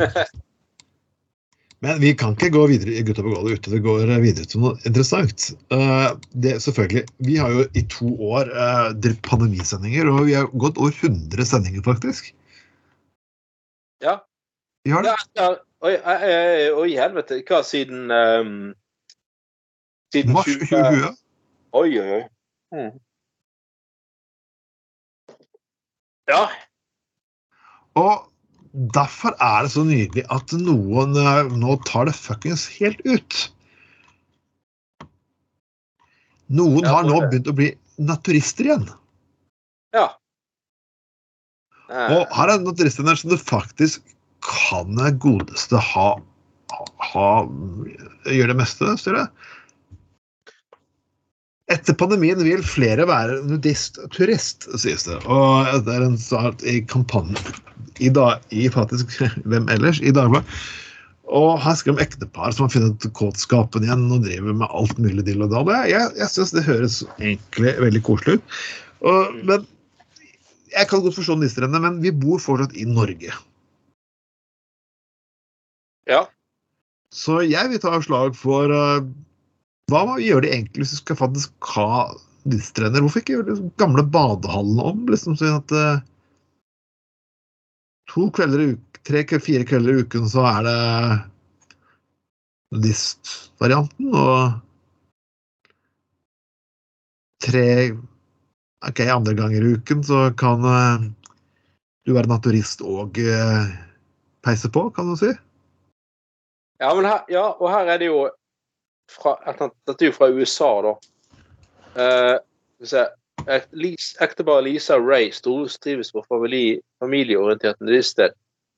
Men vi kan ikke gå videre i Gutta på gulvet uten det går videre til noe interessant. Eh, det, selvfølgelig, Vi har jo i to år uh, drevet pandemisendinger, og vi har gått over 100 sendinger, faktisk. Ja. Vi har det. Ja, ja. Oi, eh, eh, helvete. Hva siden um, Siden Mars 2020. Oi, oi, oi. Mm. Ja. Og derfor er det så nydelig at noen eh, nå tar det fuckings helt ut. Noen har nå begynt å bli naturister igjen. ja. Eh, Og her er naturistene som du faktisk kan det godeste ha, ha, Gjøre det meste, sier du. Etter pandemien vil flere være nudist turist, sies det. Og det er en start i kampanjen i, dag, i faktisk Hvem ellers? I Dagbladet. Og her skriver de om ektepar som har funnet kåtskapen igjen og driver med alt mulig dill og dall. Jeg, jeg, jeg syns det høres egentlig veldig koselig ut. Og, men jeg kan godt forstå nisserenne, men vi bor fortsatt i Norge. ja. Så jeg vil ta slag for uh, Hva må vi gjøre det egentlig hvis vi skal faktisk ha nisserenner? Hvorfor ikke gjøre de gamle badehallene om? liksom sånn at uh, To kvelder i uken, tre, fire kvelder i uken så er det nudistvarianten, og tre Ok, andre ganger i uken så kan uh, du være naturist og uh, peise på, kan du si. Ja, her, ja, og her er det jo fra, Dette er jo fra USA, da. Uh. Ek- Ekteparet Lisa og Ray stortrives på familieorientert nudiststed.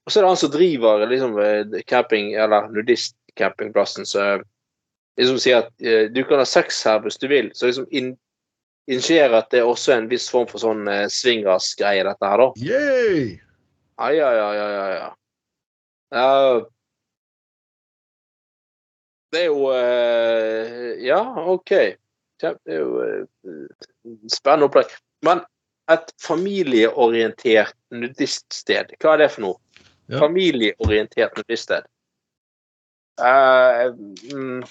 Og så er det han som driver liksom, eh, camping, eller nudistcampingplassen, som liksom sier at eh, du kan ha sex her hvis du vil. Så liksom in, initierer at det er også en viss form for sånn eh, swingers-greie, dette her, da. Yay! Ja, ja, ai, ai. ja. Ja, det er jo uh, Ja, OK. Det er jo eh, spennende opplegg. Men et familieorientert nudiststed, hva er det for noe? Ja. Familieorientert nudiststed. Uh, mm,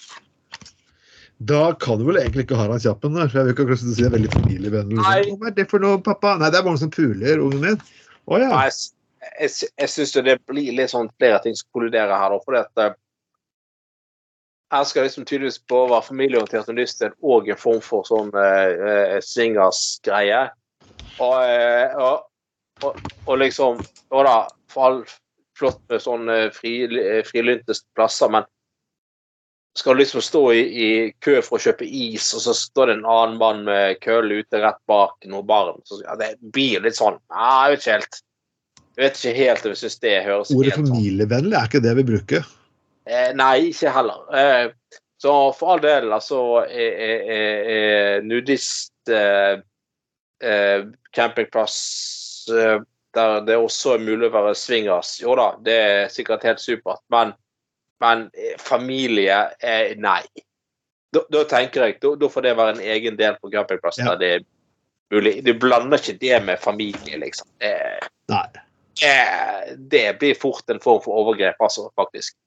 Da kan du vel egentlig ikke ha deg kjappen, for jeg vil ikke akkurat si det er veldig familievennlig. Liksom. Hva er det for noe, pappa? Nei, det er mange som puler ungen min. Å ja. Nei, jeg, jeg, jeg syns det blir litt sånn flere ting som kolliderer her. da, det at eh, Her skal liksom tydeligvis både være familieorientert nudiststed og en form for sånn eh, eh, swingers-greie. Og, eh, og, og, og liksom Og da, for all flott med sånne fri, frilynte plasser, men skal du liksom stå i, i kø for å kjøpe is, og så står det en annen mann med kølle ute rett bak noen barn. Så, ja, det blir litt sånn Nei, jeg vet ikke helt. Jeg vet ikke helt om jeg syns det høres Ordet sånn familievennlig er ikke det vi bruker. Eh, Nei, ikke heller. Eh, så for all del, altså er, er, er, er nudist eh, eh, campingplass eh, der det også er mulig å være swingers, jo da, det er sikkert helt supert, men, men eh, familie eh, Nei. Da, da tenker jeg, da, da får det være en egen del på campingplass Ja. der det er mulig. Du blander ikke det med familie, liksom. Det, Nei. eh, det blir fort en form for overgrep, altså, faktisk.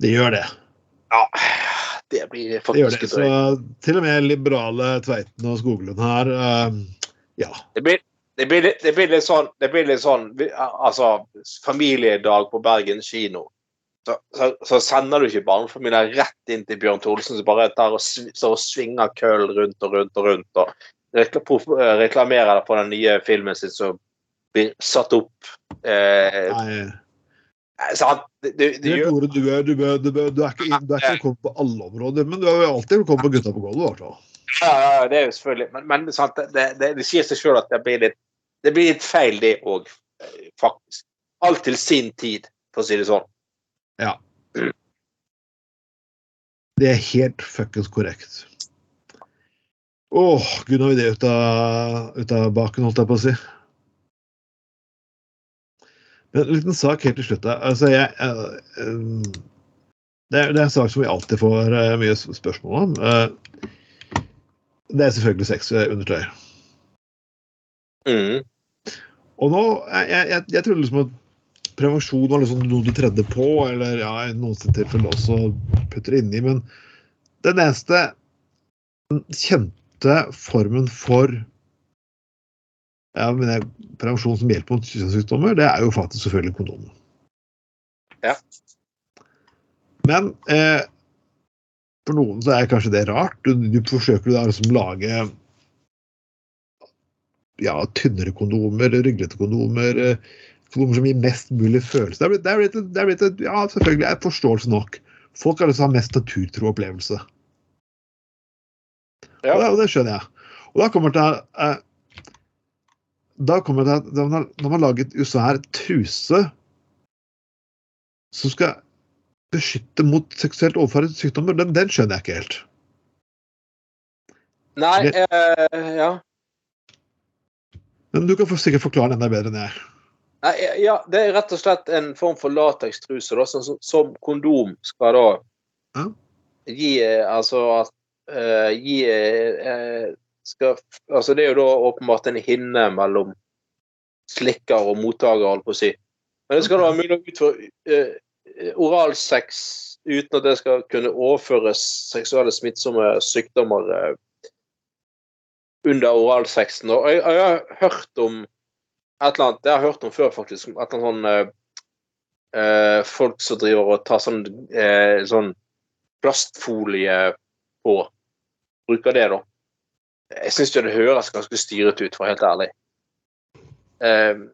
Det gjør det. Ja, det blir faktisk Det gjør det. Så til og med liberale Tveiten og Skoglund her uh, Ja. Det blir, det, blir, litt- det blir litt sånn, det blir litt sånn Altså, familiedag på Bergen kino. Så, så, så sender du ikke barnefamilien rett inn til Bjørn Tholsen, som bare tar og, og svinger køllen rundt og rundt og rundt og eh, reklamerer på den nye filmen sin som blir satt opp. Eh, Nei, sant? Du, du, du, gjør- du, er, du, er, du, er, du er ikke, du er ikke velkommen på alle områder, men du er jo alltid velkommen på Gutta på gulvet. Ja, ja, ja, det er jo selvfølgelig Men, men sant, det, det, det, sier seg sjøl at det blir litt det blir litt feil, det òg, faktisk. Alt til sin tid, for å si det sånn. Det er helt fuckings korrekt. Åh, gud, nå er vi det ut av, ut av baken, holdt jeg på å si. En liten sak helt til slutt. Altså, jeg, eh, eh, det, er, det er en sak som vi alltid får eh, mye spørsmål om. Det er selvfølgelig sexundertøy. Mm. Og nå, jeg, jeg, jeg, jeg trodde liksom at prevensjon var liksom noe du tredde på, eller ja, i noen tilfeller også putter inni, men den eneste kjente formen for ja, men det, prevensjon som hjelper mot kjønnssykdommer, det er jo faktisk selvfølgelig kondomen. Ja. Men eh, for noen så er kanskje det rart. Du, du forsøker da liksom lage ja, tynnere kondomer, ryglete kondomer, eh, kondomer som gir mest mulig følelse. Det er blitt, det er blitt, ja, selvfølgelig er forståelse nok. Folk har lyst til å ha mest naturtro opplevelse. Ja. Og, det, og det skjønner jeg. Og da kommer det til eh, Da kommer det at når man, når man lager et truse som skal beskytte mot seksuelt overførte sykdommer, den, den skjønner jeg ikke helt. Nei, Det- eh, ja. Men du kan sikkert forklare den enda bedre enn jeg. Nei, ja. Det er rett og slett en form for latekstruse da, som, som kondom skal da Ja. gi eh, Altså at uh, Gi eh, skal, Altså det er jo da åpenbart en hinne mellom slikker og mottaker, holdt på å si. Men det skal da være mulig å utføre uh, oralsex uten at det skal kunne overføres seksuelle smittsomme sykdommer uh, under oralsexen. Og jeg, jeg har hørt om et eller annet, det har jeg hørt om før, faktisk. Et eller annet sånn eh, Folk som driver og tar sånn, sånn plastfolie på. Bruker det, da. Jeg syns det høres ganske styret ut, for å være helt ærlig. Um,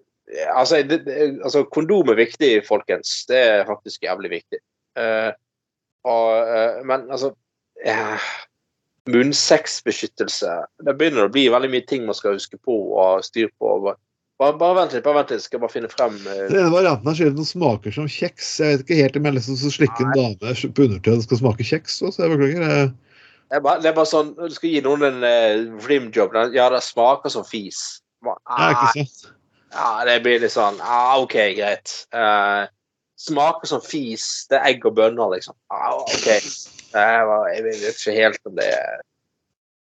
altså, det, altså, kondom er viktig, folkens. Det er faktisk jævlig viktig. Uh, og, uh, men altså eh, Munnsexbeskyttelse Det begynner å bli veldig mye ting man skal huske på og styre styr på. Bare, bare vent litt, bare vent litt, skal jeg bare finne frem Den ene varianten er skjedd noe smaker som kjeks. Jeg vet ikke helt om jeg har lyst til å slikke en dame på undertøy og skal smake kjeks. Så jeg beklager. Det er, bare, det er bare sånn Du skal gi noen en uh, rimjob. Ja, det smaker som fis. Bare, Ja, ah, ikke sant? Ja, det blir litt sånn ah, OK, greit. Uh, smaker som fis. Det er egg og bønner, liksom. Ah, OK. Det var, jeg vet ikke helt om det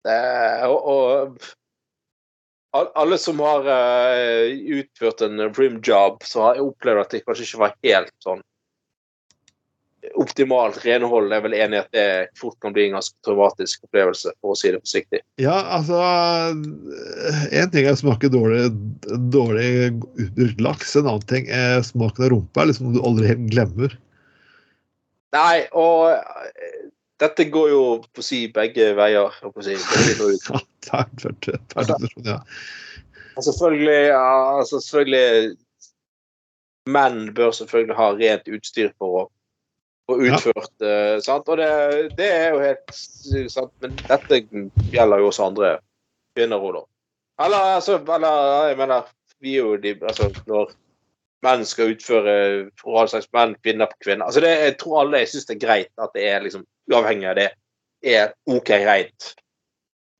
det er- og, og alle som har uh, utført en rimjob, så har jeg opplevd at det kanskje ikke var helt sånn optimalt renhold. Jeg er vel enig i at det fort kan bli en ganske traumatisk opplevelse, for å si det forsiktig. Ja, altså En ting er å smake dårlig, dårlig utbrukt laks. En annen ting er smaken av rumpa, liksom noe du aldri helt glemmer. Nei, og dette går jo på å si begge veier. På å si. Det. Ja, ja. Og Selvfølgelig, ja, altså selvfølgelig Menn bør selvfølgelig ha rent utstyr for å få Ja. utført eh, sant? Og det, det er jo helt sant, Men dette gjelder jo også andre kvinner òg, da. Eller altså Eller jeg mener, vi er jo de Altså, når menn skal utføre oralsex menn, kvinner på kvinner Altså, det, jeg tror alle syns det er greit at det er liksom uavhengig av det, er OK greit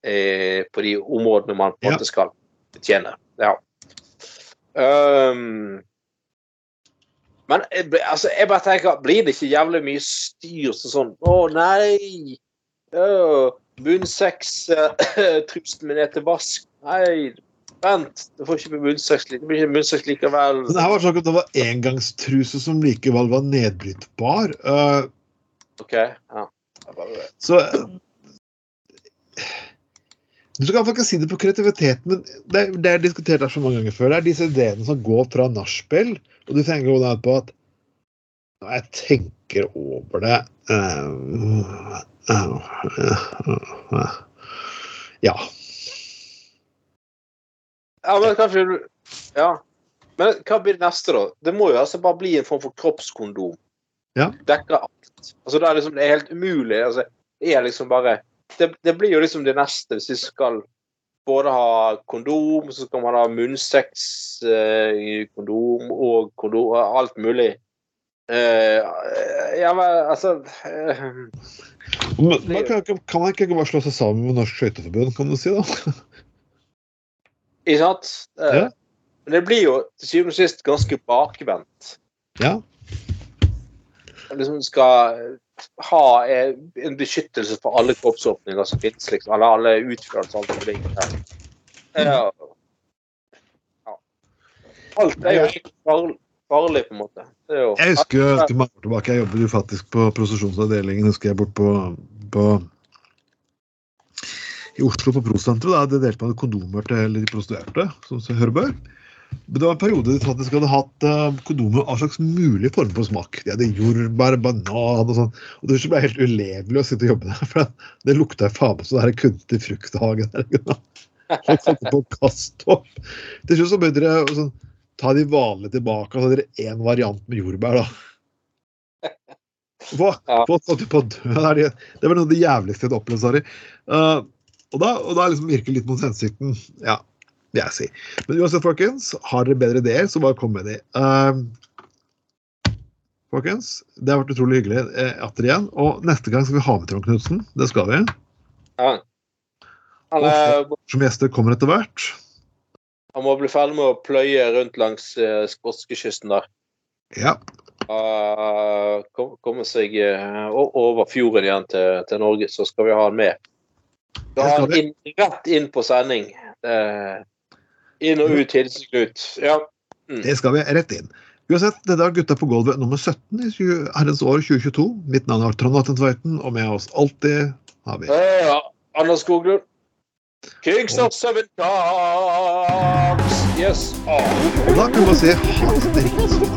eh, på de områdene man på en måte skal betjene. Ja. Um, men jeg, altså, jeg bare tenker, blir det ikke jævlig mye styr så sånn Å, nei! Uh, Munnsex uh, Trusen min er til vask. Nei, vent. Du får ikke bunnsex, det blir ikke munnsex likevel. Men det her var sånn at det var engangstruse som likevel var nedbrytbar. Uh, OK. Ja. Bare, Så eh, Du skal iallfall ikke si det på kreativitet, men det, er- det er diskutert her så mange ganger før. Det er disse ideene som går fra nachspiel, og du tenker jo på at jeg tenker over det eh, eh, eh, Ja. ja, men kanskje Ja. Men hva blir det neste, da? Det må jo altså bare bli en form for kroppskondom. Ja. Dekker alt. Altså, det er liksom det er helt umulig. Altså, det er liksom bare det, det blir jo liksom det neste hvis vi skal både ha kondom, så skal man ha munnsex, eh, kondom og kondom alt mulig. Eh, ja, men altså eh, Men, man kan, kan man ikke bare slå seg sammen med Norsk Skøyteforbund, kan du si, da? Ikke sant? Eh, Ja. Men det blir jo til syvende og sist ganske bakvendt. Ja. Liksom skal ha en beskyttelse for alle kroppsåpninger som finnes, liksom. Eller alle utførelser. Alt mulig. Ja. Ja. Alt er jo litt farlig, farlig, på en måte. Det jo Jeg husker jo ganske mange år tilbake, jeg jobbet jo faktisk på prostitusjonsavdelingen, husker jeg, bort på, på i Oslo, på Prosenteret. Da hadde delt man kondomer til de prostituerte, som hører hør og bør. Men det var en periode de faktisk hadde hatt uh, kondomer av slags mulig form for smak. De hadde jordbær, banan og sånn. Og det ble helt ulevelig å sitte og jobbe der, for det lukta faen meg sånn kunstig frukthage der. ikke sant? Folk satte på. Til slutt så begynte dere sånn, ta de vanlige tilbake, og så hadde dere én variant med jordbær, da. Hva? Ja. Folk holdt jo på å dø. Det det var noe av det jævligste jeg hadde opplevd, sorry. Uh, og da, og da liksom virker litt mot hensikten. Ja, vil jeg si. Men uansett, folkens, har dere bedre ideer, så bare kom med de. Uh, folkens, det har vært utrolig hyggelig eh, atter igjen. Og neste gang skal vi ha med Trond Knutsen. Det skal vi. ja. han, er, Som gjester kommer etter hvert. han må bli ferdig med å pløye rundt langs uh, skotskekysten der. Ja. Uh, kom, seg uh, over fjorden igjen til, til Norge, så skal vi ha han med. Da har han inn, rett inn på sending. Eh, inn og ut Hilseknut. Ja. Det skal vi rett inn. Uansett, dette er Gutta på gulvet nummer 17 i 20 herrens år 2022. Mitt navn er Trond Atten Tveiten, og med oss alltid har vi Ja, Anders Skoglund. Kings of Seven Cups. Yes. Oh. Og da kan vi se hans sånn.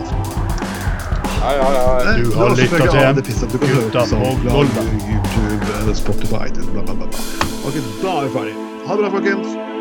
Ja, ja, ja. Du har lytta til Gutta på gulvet. YouTube, eh, Spotify, bla, bla, bla. bla. Ok, da er vi ferdig. Ha det bra, folkens.